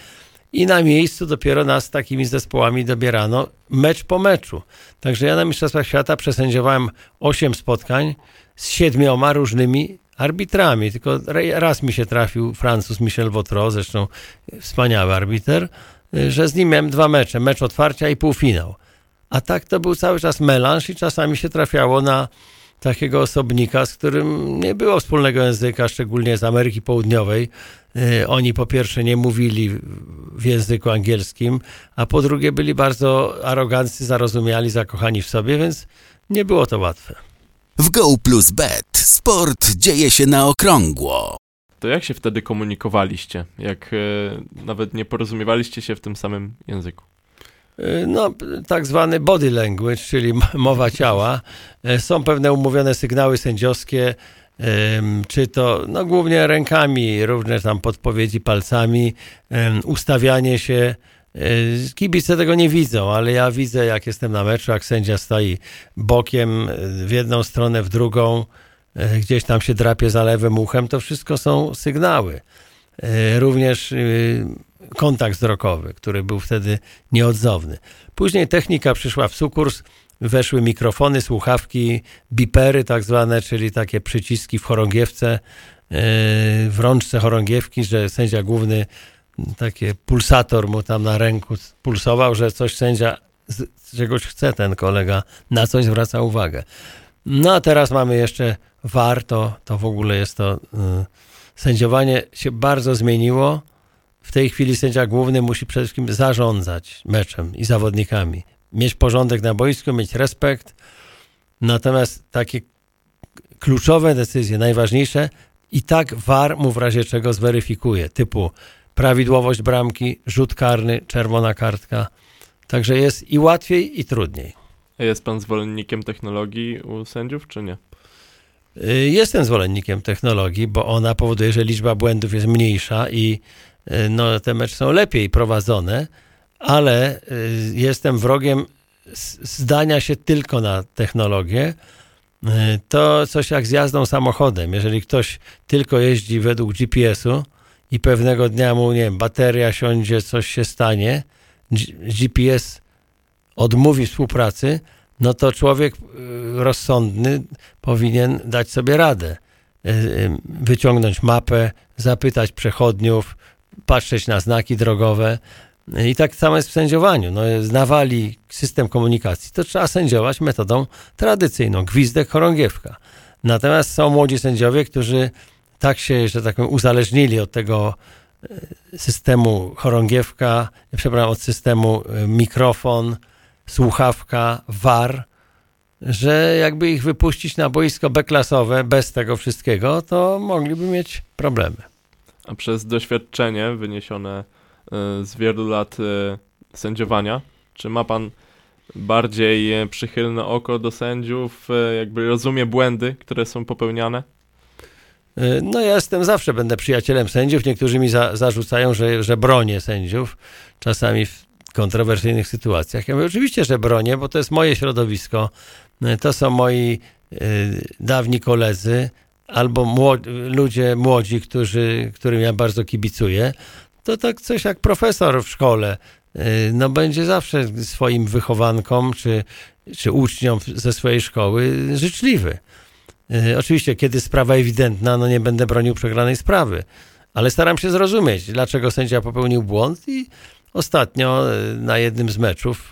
I na miejscu dopiero nas takimi zespołami dobierano mecz po meczu. Także ja na Mistrzostwach Świata przesędziowałem 8 spotkań z siedmioma różnymi arbitrami. Tylko raz mi się trafił Francuz Michel Wotro, zresztą wspaniały arbiter, że z nim miałem dwa mecze. Mecz otwarcia i półfinał. A tak to był cały czas melanż i czasami się trafiało na takiego osobnika, z którym nie było wspólnego języka, szczególnie z Ameryki Południowej. Y, Oni po pierwsze nie mówili w języku angielskim, a po drugie byli bardzo aroganccy, zarozumiali, zakochani w sobie, więc nie było to łatwe. W Go Plus Bet sport dzieje się na okrągło. To jak się wtedy komunikowaliście? Jak e, nawet nie porozumiewaliście się w tym samym języku? Y, No, tak zwany body language, czyli mowa ciała. Y, Są pewne umówione sygnały sędziowskie, czy to no, głównie rękami, różne tam podpowiedzi palcami, ustawianie się. Y, Kibice tego nie widzą, ale ja widzę, jak jestem na meczu, jak sędzia stoi bokiem w jedną stronę, w drugą, gdzieś tam się drapie za lewym uchem, to wszystko są sygnały. Również kontakt wzrokowy, który był wtedy nieodzowny. Później technika przyszła w sukurs, weszły mikrofony, słuchawki, bipery tak zwane, czyli takie przyciski w chorągiewce, yy, w rączce chorągiewki, że sędzia główny taki pulsator mu tam na ręku pulsował, że coś sędzia czegoś chce ten kolega, na coś zwraca uwagę. No a teraz mamy jeszcze VAR, to, to w ogóle jest to... Yy, sędziowanie się bardzo zmieniło. W tej chwili sędzia główny musi przede wszystkim zarządzać meczem i zawodnikami. Mieć porządek na boisku, mieć respekt. Natomiast takie kluczowe decyzje, najważniejsze, i tak VAR mu w razie czego zweryfikuje, typu prawidłowość bramki, rzut karny, czerwona kartka. Także jest i łatwiej, i trudniej. A Jest pan zwolennikiem technologii u sędziów, czy nie? Y, Jestem zwolennikiem technologii, bo ona powoduje, że liczba błędów jest mniejsza i no, te mecze są lepiej prowadzone, ale y, jestem wrogiem zdania się tylko na technologię. Y, To coś jak z jazdą samochodem. Jeżeli ktoś tylko jeździ według GPS-u i pewnego dnia mu, nie wiem, bateria siądzie, coś się stanie, GPS odmówi współpracy, no to człowiek y, rozsądny powinien dać sobie radę. Y, y, Wyciągnąć mapę, zapytać przechodniów, patrzeć na znaki drogowe. I tak samo jest w sędziowaniu. No, znawali system komunikacji, to trzeba sędziować metodą tradycyjną, gwizdek, chorągiewka. Natomiast są młodzi sędziowie, którzy tak się, że tak powiem, uzależnili od tego y, systemu chorągiewka, przepraszam, od systemu y, mikrofon, słuchawka, VAR, że jakby ich wypuścić na boisko B-klasowe bez tego wszystkiego, to mogliby mieć problemy. Przez doświadczenie wyniesione e, z wielu lat e, sędziowania, czy ma pan bardziej e, przychylne oko do sędziów, jakby rozumie błędy, które są popełniane? No ja jestem, zawsze będę przyjacielem sędziów. Niektórzy mi za, zarzucają, że, że bronię sędziów, czasami w kontrowersyjnych sytuacjach. Ja mówię, oczywiście, że bronię, bo to jest moje środowisko, to są moi y, dawni koledzy, albo ludzie młodzi, którzy, którym ja bardzo kibicuję. To tak coś jak profesor w szkole. Y, No będzie zawsze swoim wychowankom czy, czy uczniom ze swojej szkoły życzliwy. Y, Oczywiście, kiedy sprawa ewidentna, no nie będę bronił przegranej sprawy, ale staram się zrozumieć, dlaczego sędzia popełnił błąd i ostatnio y, na jednym z meczów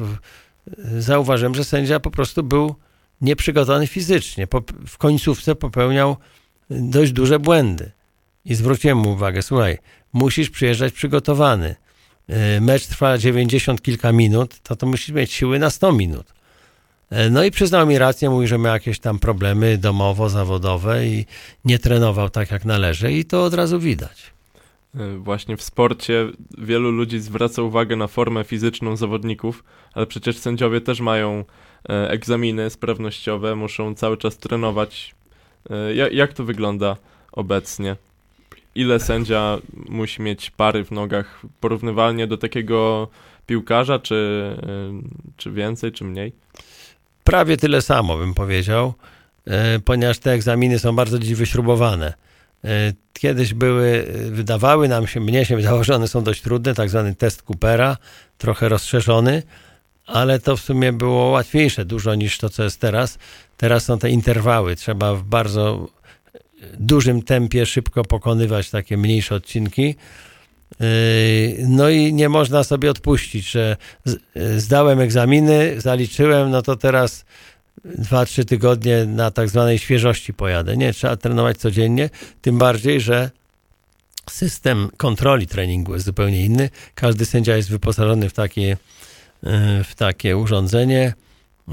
zauważyłem, że sędzia po prostu był nieprzygotowany fizycznie. Po, w końcówce popełniał dość duże błędy. I zwróciłem mu uwagę, słuchaj, musisz przyjeżdżać przygotowany. Y, Mecz trwa 90 kilka minut, to to musisz mieć siły na 100 minut. E, No i przyznał mi rację, mówi, że ma jakieś tam problemy domowo, zawodowe i nie trenował tak jak należy i to od razu widać. Y, Właśnie w sporcie wielu ludzi zwraca uwagę na formę fizyczną zawodników, ale przecież sędziowie też mają e, egzaminy sprawnościowe, muszą cały czas trenować. E, ja- Jak to wygląda obecnie? Ile sędzia musi mieć pary w nogach porównywalnie do takiego piłkarza, czy, e, czy więcej, czy mniej? Prawie tyle samo bym powiedział, e, ponieważ te egzaminy są bardzo dziś wyśrubowane. Kiedyś były, wydawały nam się, mnie się wydawało, że one są dość trudne, tak zwany test Coopera, trochę rozszerzony, ale to w sumie było łatwiejsze dużo niż to, co jest teraz. Teraz są te interwały, trzeba w bardzo dużym tempie szybko pokonywać takie mniejsze odcinki. Yy, No i nie można sobie odpuścić, że yy, zdałem egzaminy, zaliczyłem, no to teraz dwa, trzy tygodnie na tak zwanej świeżości pojadę. Nie, trzeba trenować codziennie, tym bardziej, że system kontroli treningu jest zupełnie inny. Każdy sędzia jest wyposażony w takie, w takie urządzenie,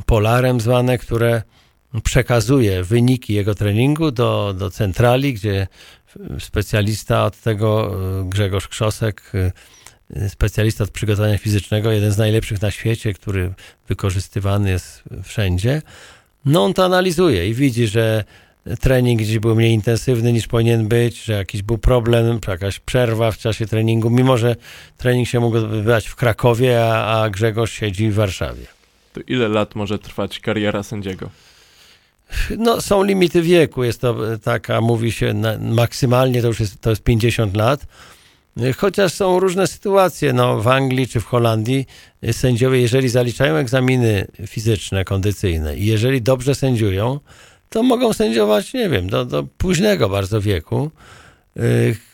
polarem zwane, które przekazuje wyniki jego treningu do, do centrali, gdzie specjalista od tego, y, Grzegorz Krzosek, y, specjalista od przygotowania fizycznego, jeden z najlepszych na świecie, który wykorzystywany jest wszędzie, no on to analizuje i widzi, że trening gdzieś był mniej intensywny niż powinien być, że jakiś był problem, czy jakaś przerwa w czasie treningu, mimo że trening się mógł odbywać w Krakowie, a, a Grzegorz siedzi w Warszawie. To ile lat może trwać kariera sędziego? No, są limity wieku. Jest to taka, mówi się, na, maksymalnie to już jest, to jest 50 lat. Chociaż są różne sytuacje. No, w Anglii czy w Holandii e, sędziowie, jeżeli zaliczają egzaminy fizyczne, kondycyjne i jeżeli dobrze sędziują, to mogą sędziować, nie wiem, do, do późnego bardzo wieku. E,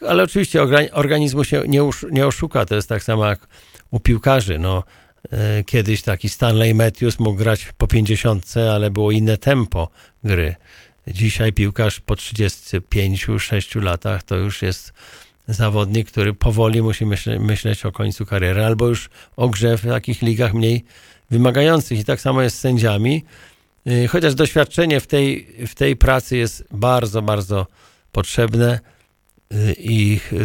Ale oczywiście orga- organizmu się nie, oszuka. To jest tak samo jak u piłkarzy. No, E, Kiedyś taki Stanley Matthews mógł grać po 50, ale było inne tempo gry. Dzisiaj piłkarz po 35-6 latach to już jest zawodnik, który powoli musi myśle, myśleć o końcu kariery, albo już o grze w takich ligach mniej wymagających. I tak samo jest z sędziami. E, Chociaż doświadczenie w tej, w tej pracy jest bardzo, bardzo potrzebne e, i e,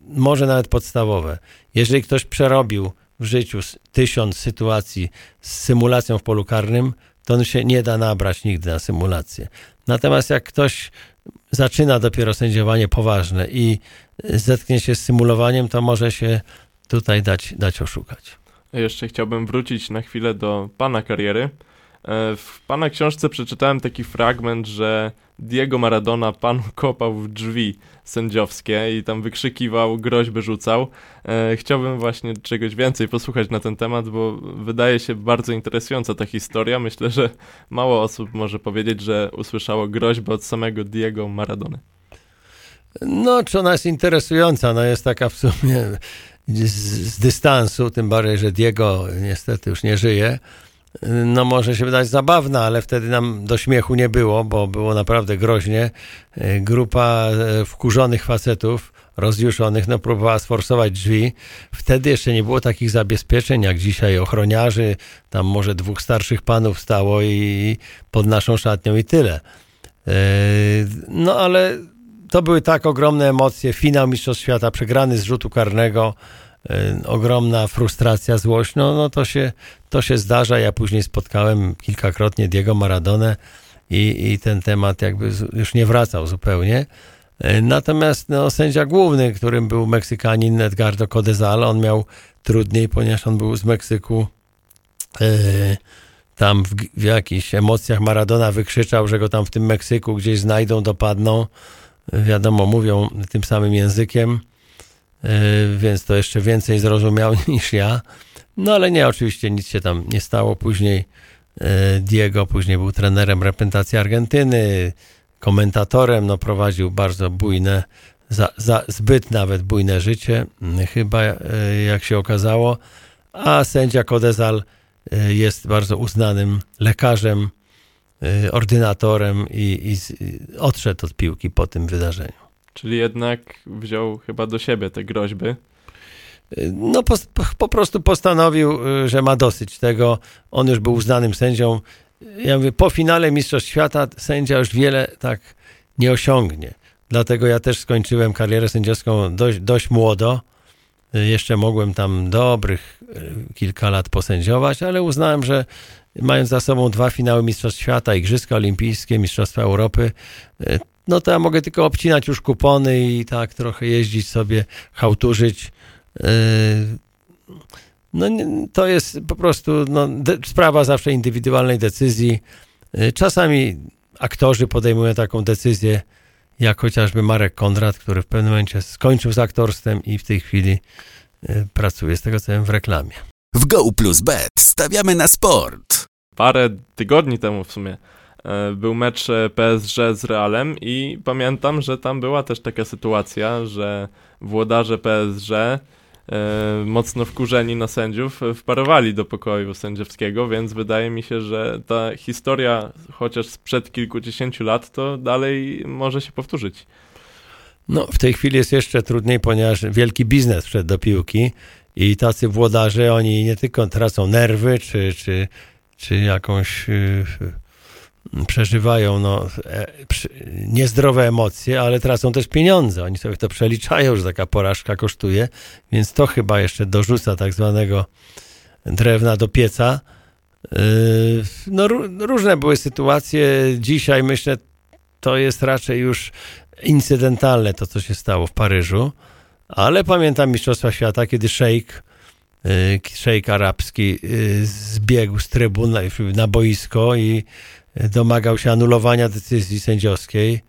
może nawet podstawowe. Jeżeli ktoś przerobił w życiu tysiąc sytuacji z symulacją w polu karnym, to on się nie da nabrać nigdy na symulację. Natomiast jak ktoś zaczyna dopiero sędziowanie poważne i zetknie się z symulowaniem, to może się tutaj dać, dać oszukać. Jeszcze chciałbym wrócić na chwilę do pana kariery. E, W pana książce przeczytałem taki fragment, że Diego Maradona panu kopał w drzwi sędziowskie i tam wykrzykiwał, groźby rzucał. E, Chciałbym właśnie czegoś więcej posłuchać na ten temat, bo wydaje się bardzo interesująca ta historia. Myślę, że mało osób może powiedzieć, że usłyszało groźbę od samego Diego Maradony. No, czy ona jest interesująca? No, jest taka w sumie z, z dystansu, tym bardziej, że Diego niestety już nie żyje. No, może się wydać zabawna, ale wtedy nam do śmiechu nie było, bo było naprawdę groźnie. E, Grupa e, wkurzonych facetów, rozjuszonych, no, próbowała sforsować drzwi. Wtedy jeszcze nie było takich zabezpieczeń jak dzisiaj ochroniarzy. Tam może dwóch starszych panów stało i pod naszą szatnią i tyle. E, No, ale to były tak ogromne emocje. Finał Mistrzostw Świata, przegrany z rzutu karnego, ogromna frustracja, złość. No, no to, się, to się zdarza. Ja później spotkałem kilkakrotnie Diego Maradonę i, i ten temat jakby już nie wracał zupełnie. Y, Natomiast no, sędzia główny, którym był Meksykanin Edgardo Codezal, on miał trudniej, ponieważ on był z Meksyku. y, tam w, w jakichś emocjach Maradona wykrzyczał, że go tam w tym Meksyku gdzieś znajdą, dopadną wiadomo, mówią tym samym językiem, yy, więc to jeszcze więcej zrozumiał niż ja. No ale nie, oczywiście nic się tam nie stało. Później yy, Diego, później był trenerem reprezentacji Argentyny, komentatorem, no prowadził bardzo bujne, za, za, zbyt nawet bujne życie, yy, chyba yy, jak się okazało. A sędzia Codezal yy, jest bardzo uznanym lekarzem, ordynatorem i, i odszedł od piłki po tym wydarzeniu. Czyli jednak wziął chyba do siebie te groźby. no po, po prostu postanowił, że ma dosyć tego. On już był uznanym sędzią. Ja mówię, po finale Mistrzostw Świata sędzia już wiele tak nie osiągnie. Dlatego ja też skończyłem karierę sędziowską dość, dość młodo. Jeszcze mogłem tam dobrych kilka lat posędziować, ale uznałem, że mając za sobą dwa finały Mistrzostw Świata, Igrzyska Olimpijskie, Mistrzostwa Europy, no to ja mogę tylko obcinać już kupony i tak trochę jeździć sobie, hałturzyć. Yy, no to jest po prostu no, sprawa zawsze indywidualnej decyzji. Yy, czasami aktorzy podejmują taką decyzję, jak chociażby Marek Kondrat, który w pewnym momencie skończył z aktorstwem i w tej chwili yy, pracuje, z tego co wiem, w reklamie. W Go Plus Bet stawiamy na sport. Parę tygodni temu w sumie był mecz e, PSG z Realem i pamiętam, że tam była też taka sytuacja, że włodarze PSG e, mocno wkurzeni na sędziów wparowali do pokoju sędziowskiego, więc wydaje mi się, że ta historia chociaż sprzed kilkudziesięciu lat to dalej może się powtórzyć. No, w tej chwili jest jeszcze trudniej, ponieważ wielki biznes wszedł do piłki i tacy włodarze, oni nie tylko tracą nerwy, czy, czy, czy jakąś przeżywają no, e, niezdrowe emocje, ale tracą też pieniądze. Oni sobie to przeliczają, że taka porażka kosztuje, więc to chyba jeszcze dorzuca tak zwanego drewna do pieca. Yy, no, różne były sytuacje. Dzisiaj myślę, to jest raczej już incydentalne to, co się stało w Paryżu, ale pamiętam Mistrzostwa Świata, kiedy szejk, yy, szejk arabski yy, zbiegł z trybun na boisko i domagał się anulowania decyzji sędziowskiej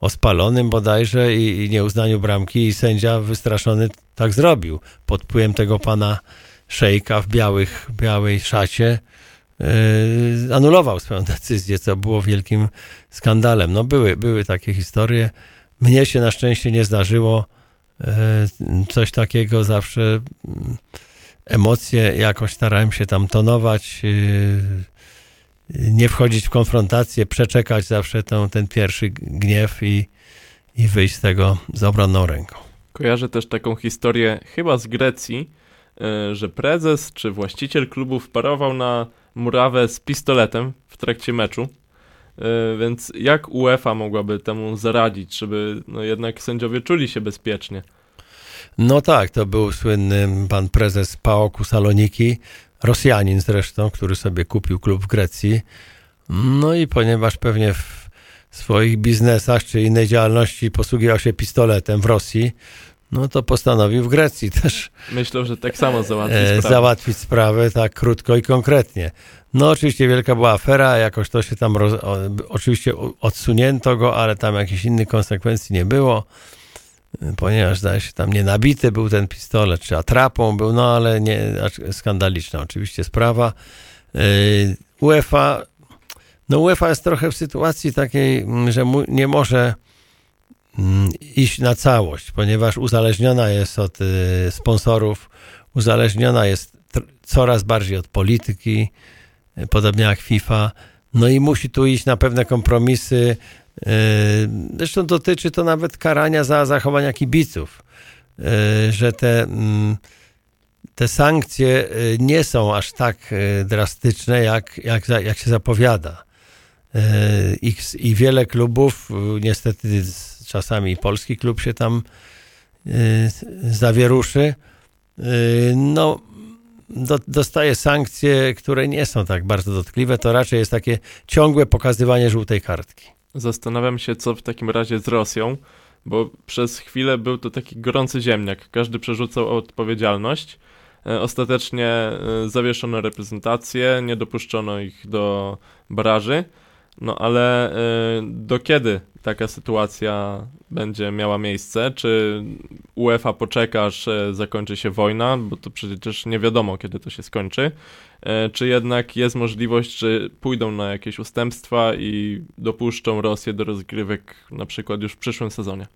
o spalonym bodajże i, i nieuznaniu bramki i sędzia wystraszony tak zrobił. Pod wpływem tego pana szejka w białych, białej szacie yy, anulował swoją decyzję, co było wielkim skandalem. No były, były takie historie. Mnie się na szczęście nie zdarzyło yy, coś takiego. Zawsze yy, emocje jakoś starałem się tam tonować. Nie wchodzić w konfrontację, przeczekać zawsze ten, ten pierwszy gniew i, i wyjść z tego z obronną ręką. Kojarzę też taką historię chyba z Grecji, e, że prezes czy właściciel klubu wparował na murawę z pistoletem w trakcie meczu. E, więc jak UEFA mogłaby temu zaradzić, żeby no jednak sędziowie czuli się bezpiecznie? No tak, to był słynny pan prezes PAOK-u Saloniki, Rosjanin zresztą, który sobie kupił klub w Grecji. No i ponieważ pewnie w swoich biznesach czy innej działalności posługiwał się pistoletem w Rosji, no to postanowił w Grecji też. Myślę, że tak samo załatwić e, sprawę. Załatwić sprawę tak krótko i konkretnie. No oczywiście wielka była afera, jakoś to się tam, roz, oczywiście odsunięto go, ale tam jakichś innych konsekwencji nie było ponieważ zdaje się tam nie nabity był ten pistolet, czy atrapą był, no ale nie, skandaliczna oczywiście sprawa. Yy, UEFA, no UEFA jest trochę w sytuacji takiej, że nie może mm, iść na całość, ponieważ uzależniona jest od y, sponsorów, uzależniona jest coraz bardziej od polityki, y, podobnie jak FIFA, no i musi tu iść na pewne kompromisy, zresztą dotyczy to nawet karania za zachowania kibiców, e, że te, mm, te sankcje e, nie są aż tak drastyczne, jak, jak, jak się zapowiada. I, I wiele klubów, niestety czasami polski klub się tam zawieruszy, no, do, dostaje sankcje, które nie są tak bardzo dotkliwe, to raczej jest takie ciągłe pokazywanie żółtej kartki. Zastanawiam się, co w takim razie z Rosją, bo przez chwilę był to taki gorący ziemniak. Każdy przerzucał odpowiedzialność. E, ostatecznie e, zawieszono reprezentację, nie dopuszczono ich do baraży. No ale y, do kiedy taka sytuacja będzie miała miejsce? Czy UEFA poczeka, aż e, zakończy się wojna, bo to przecież nie wiadomo, kiedy to się skończy? E, czy jednak jest możliwość, że pójdą na jakieś ustępstwa i dopuszczą Rosję do rozgrywek na przykład już w przyszłym sezonie?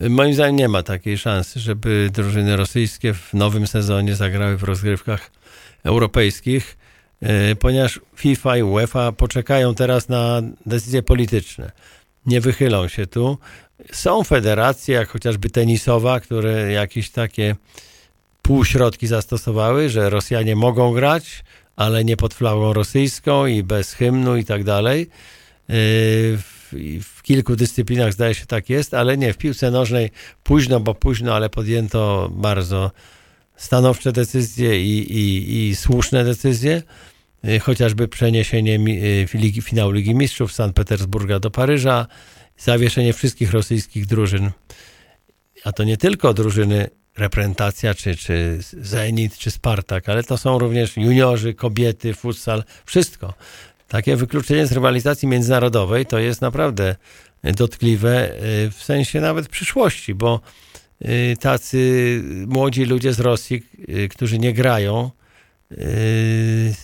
Moim zdaniem nie ma takiej szansy, żeby drużyny rosyjskie w nowym sezonie zagrały w rozgrywkach europejskich. E, ponieważ FIFA i UEFA poczekają teraz na decyzje polityczne. Nie wychylą się tu. Są federacje, jak chociażby tenisowa, które jakieś takie półśrodki zastosowały, że Rosjanie mogą grać, ale nie pod flagą rosyjską i bez hymnu i tak dalej. Yy, w, kilku dyscyplinach zdaje się tak jest, ale nie, w piłce nożnej późno, bo późno, ale podjęto bardzo stanowcze decyzje i, i, i słuszne decyzje. Yy, chociażby przeniesienie ligi, finału Ligi Mistrzów z Sankt Petersburga do Paryża, zawieszenie wszystkich rosyjskich drużyn. A to nie tylko drużyny reprezentacja, czy, czy Zenit, czy Spartak, ale to są również juniorzy, kobiety, futsal, wszystko. Takie wykluczenie z rywalizacji międzynarodowej to jest naprawdę dotkliwe y, w sensie nawet przyszłości, bo y, tacy młodzi ludzie z Rosji, y, którzy nie grają,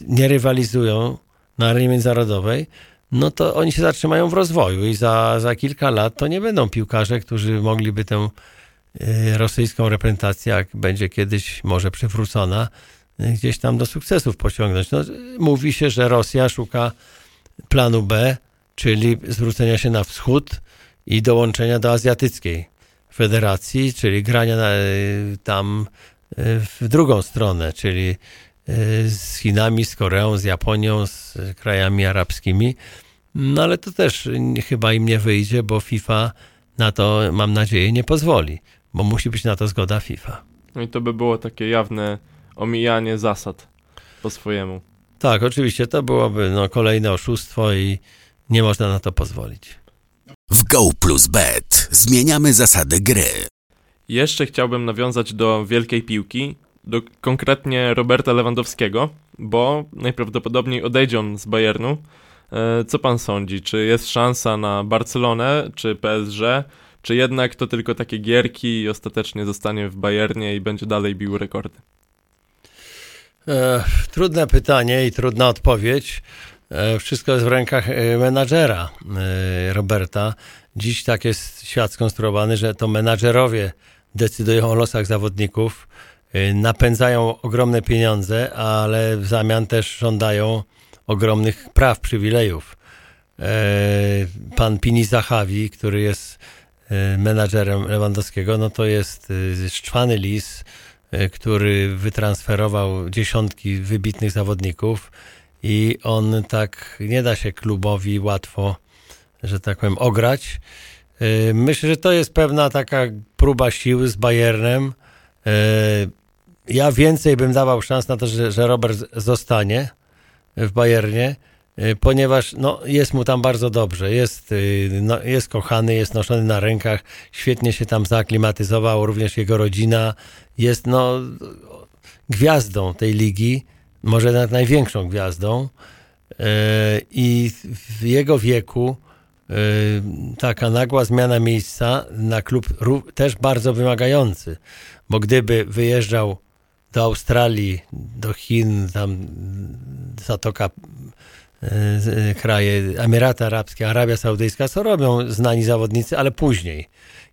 nie rywalizują na arenie międzynarodowej, no to oni się zatrzymają w rozwoju i za, za kilka lat to nie będą piłkarze, którzy mogliby tę rosyjską reprezentację, jak będzie kiedyś może przywrócona, y, gdzieś tam do sukcesów pociągnąć. No, mówi się, że Rosja szuka planu B, czyli zwrócenia się na wschód i dołączenia do azjatyckiej federacji, czyli grania na, y, tam w drugą stronę, czyli z Chinami, z Koreą, z Japonią, z krajami arabskimi. No ale to też chyba im nie wyjdzie, bo FIFA na to, mam nadzieję, nie pozwoli bo musi być na to zgoda FIFA. No i to by było takie jawne omijanie zasad po swojemu. Tak, oczywiście to byłoby no, kolejne oszustwo i nie można na to pozwolić. W Go Plus Bet zmieniamy zasady gry. Jeszcze chciałbym nawiązać do wielkiej piłki, do konkretnie Roberta Lewandowskiego, bo najprawdopodobniej odejdzie on z Bayernu. E, co pan sądzi? Czy jest szansa na Barcelonę czy PSG? Czy jednak to tylko takie gierki i ostatecznie zostanie w Bayernie i będzie dalej bił rekordy? E, trudne pytanie i trudna odpowiedź. E, wszystko jest w rękach e, menadżera Roberta. Dziś tak jest świat skonstruowany, że to menadżerowie decydują o losach zawodników, napędzają ogromne pieniądze, ale w zamian też żądają ogromnych praw, przywilejów. Pan Pini Zachawi, który jest menadżerem Lewandowskiego, no to jest y, Szczwany Lis, y, który wytransferował dziesiątki wybitnych zawodników i on tak nie da się klubowi łatwo, że tak powiem, ograć. Myślę, że to jest pewna taka próba siły z Bayernem. Ja więcej bym dawał szans na to, że, że Robert zostanie w Bayernie, Y, ponieważ no, jest mu tam bardzo dobrze, jest, y, no, jest kochany, jest noszony na rękach, świetnie się tam zaaklimatyzował, również jego rodzina jest no, gwiazdą tej ligi, może nawet największą gwiazdą y, i w jego wieku taka nagła zmiana miejsca na klub też bardzo wymagający, bo gdyby wyjeżdżał do Australii, do Chin, tam Zatoka kraje, Emiraty Arabskie, Arabia Saudyjska, co robią znani zawodnicy, ale później.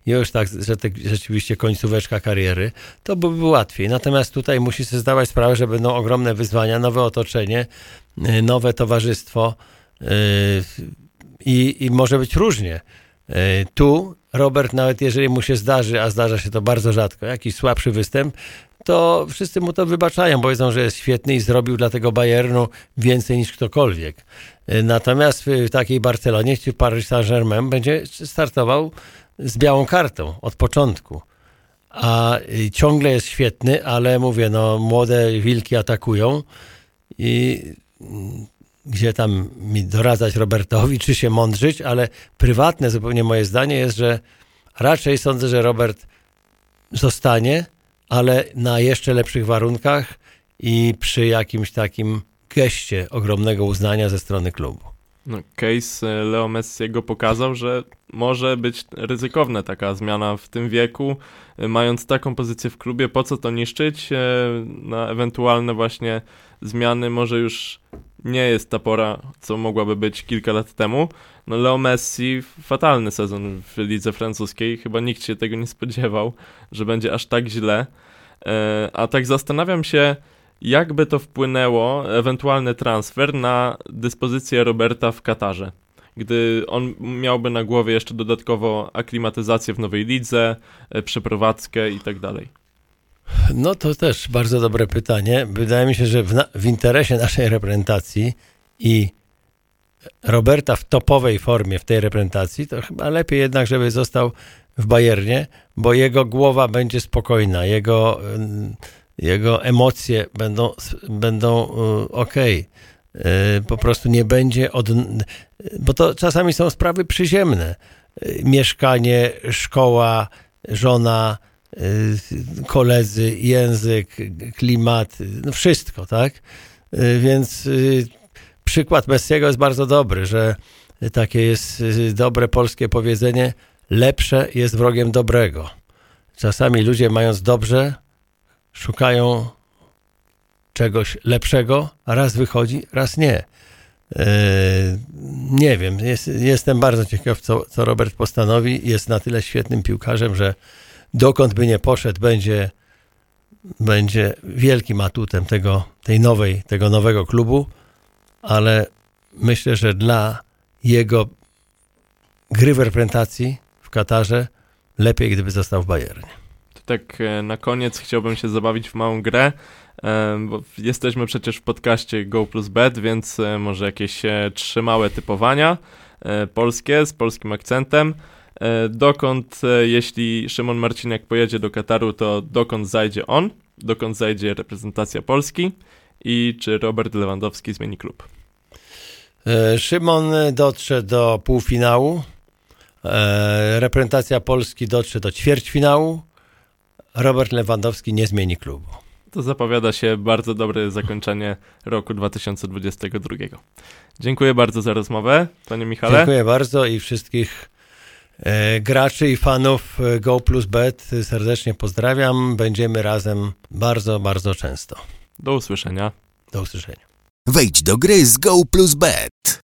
Już tak, że te, rzeczywiście końcóweczka kariery, to byłoby łatwiej. Natomiast tutaj musi sobie zdawać sprawę, że będą ogromne wyzwania, nowe otoczenie, e, nowe towarzystwo e, i, i może być różnie. Tu Robert, nawet jeżeli mu się zdarzy, a zdarza się to bardzo rzadko, jakiś słabszy występ, to wszyscy mu to wybaczają, bo wiedzą, że jest świetny i zrobił dla tego Bayernu więcej niż ktokolwiek. Natomiast w takiej Barcelonie czy Paris Saint-Germain będzie startował z białą kartą od początku. A ciągle jest świetny, ale mówię, no młode wilki atakują i gdzie tam mi doradzać Robertowi, czy się mądrzyć, ale prywatne zupełnie moje zdanie jest, że raczej sądzę, że Robert zostanie, ale na jeszcze lepszych warunkach i przy jakimś takim geście ogromnego uznania ze strony klubu. No, case e, Leo Messiego pokazał, że może być ryzykowna taka zmiana w tym wieku, e, mając taką pozycję w klubie, po co to niszczyć e, na ewentualne właśnie zmiany, może już nie jest ta pora, co mogłaby być kilka lat temu. No Leo Messi, fatalny sezon w lidze francuskiej, chyba nikt się tego nie spodziewał, że będzie aż tak źle. E, a tak zastanawiam się, jakby to wpłynęło, ewentualny transfer na dyspozycję Roberta w Katarze. Gdy on miałby na głowie jeszcze dodatkowo aklimatyzację w nowej lidze, e, przeprowadzkę i tak dalej. No to też bardzo dobre pytanie. Wydaje mi się, że w, na, w interesie naszej reprezentacji i Roberta w topowej formie w tej reprezentacji, to chyba lepiej jednak, żeby został w Bayernie, bo jego głowa będzie spokojna, jego, jego emocje będą, będą ok. Po prostu nie będzie od... Bo to czasami są sprawy przyziemne. Mieszkanie, szkoła, żona, koledzy, język, klimat, no wszystko, tak? Więc przykład Messiego jest bardzo dobry, że takie jest dobre polskie powiedzenie, lepsze jest wrogiem dobrego. Czasami ludzie mając dobrze, szukają czegoś lepszego, a raz wychodzi, raz nie. nie wiem, jest, jestem bardzo ciekaw, co, co Robert postanowi. Jest na tyle świetnym piłkarzem, że dokąd by nie poszedł, będzie, będzie wielkim atutem tego, tej nowej, tego nowego klubu, ale myślę, że dla jego gry w reprezentacji w Katarze lepiej, gdyby został w Bayernie. To tak e, na koniec chciałbym się zabawić w małą grę, e, bo jesteśmy przecież w podcaście Go Plus Bet, więc e, może jakieś trzy małe typowania polskie z polskim akcentem. Dokąd, jeśli Szymon Marcinek pojedzie do Kataru, to dokąd zajdzie on, dokąd zajdzie reprezentacja Polski i czy Robert Lewandowski zmieni klub? Szymon dotrze do półfinału, E, reprezentacja Polski dotrze do ćwierćfinału. Robert Lewandowski nie zmieni klubu. To zapowiada się bardzo dobre zakończenie roku 2022. Dziękuję bardzo za rozmowę, panie Michale. Dziękuję bardzo i wszystkich e, graczy i fanów e, Go Plus Bet serdecznie pozdrawiam. Będziemy razem bardzo, bardzo często. Do usłyszenia. Do usłyszenia. Wejdź do gry z Go Plus Bet.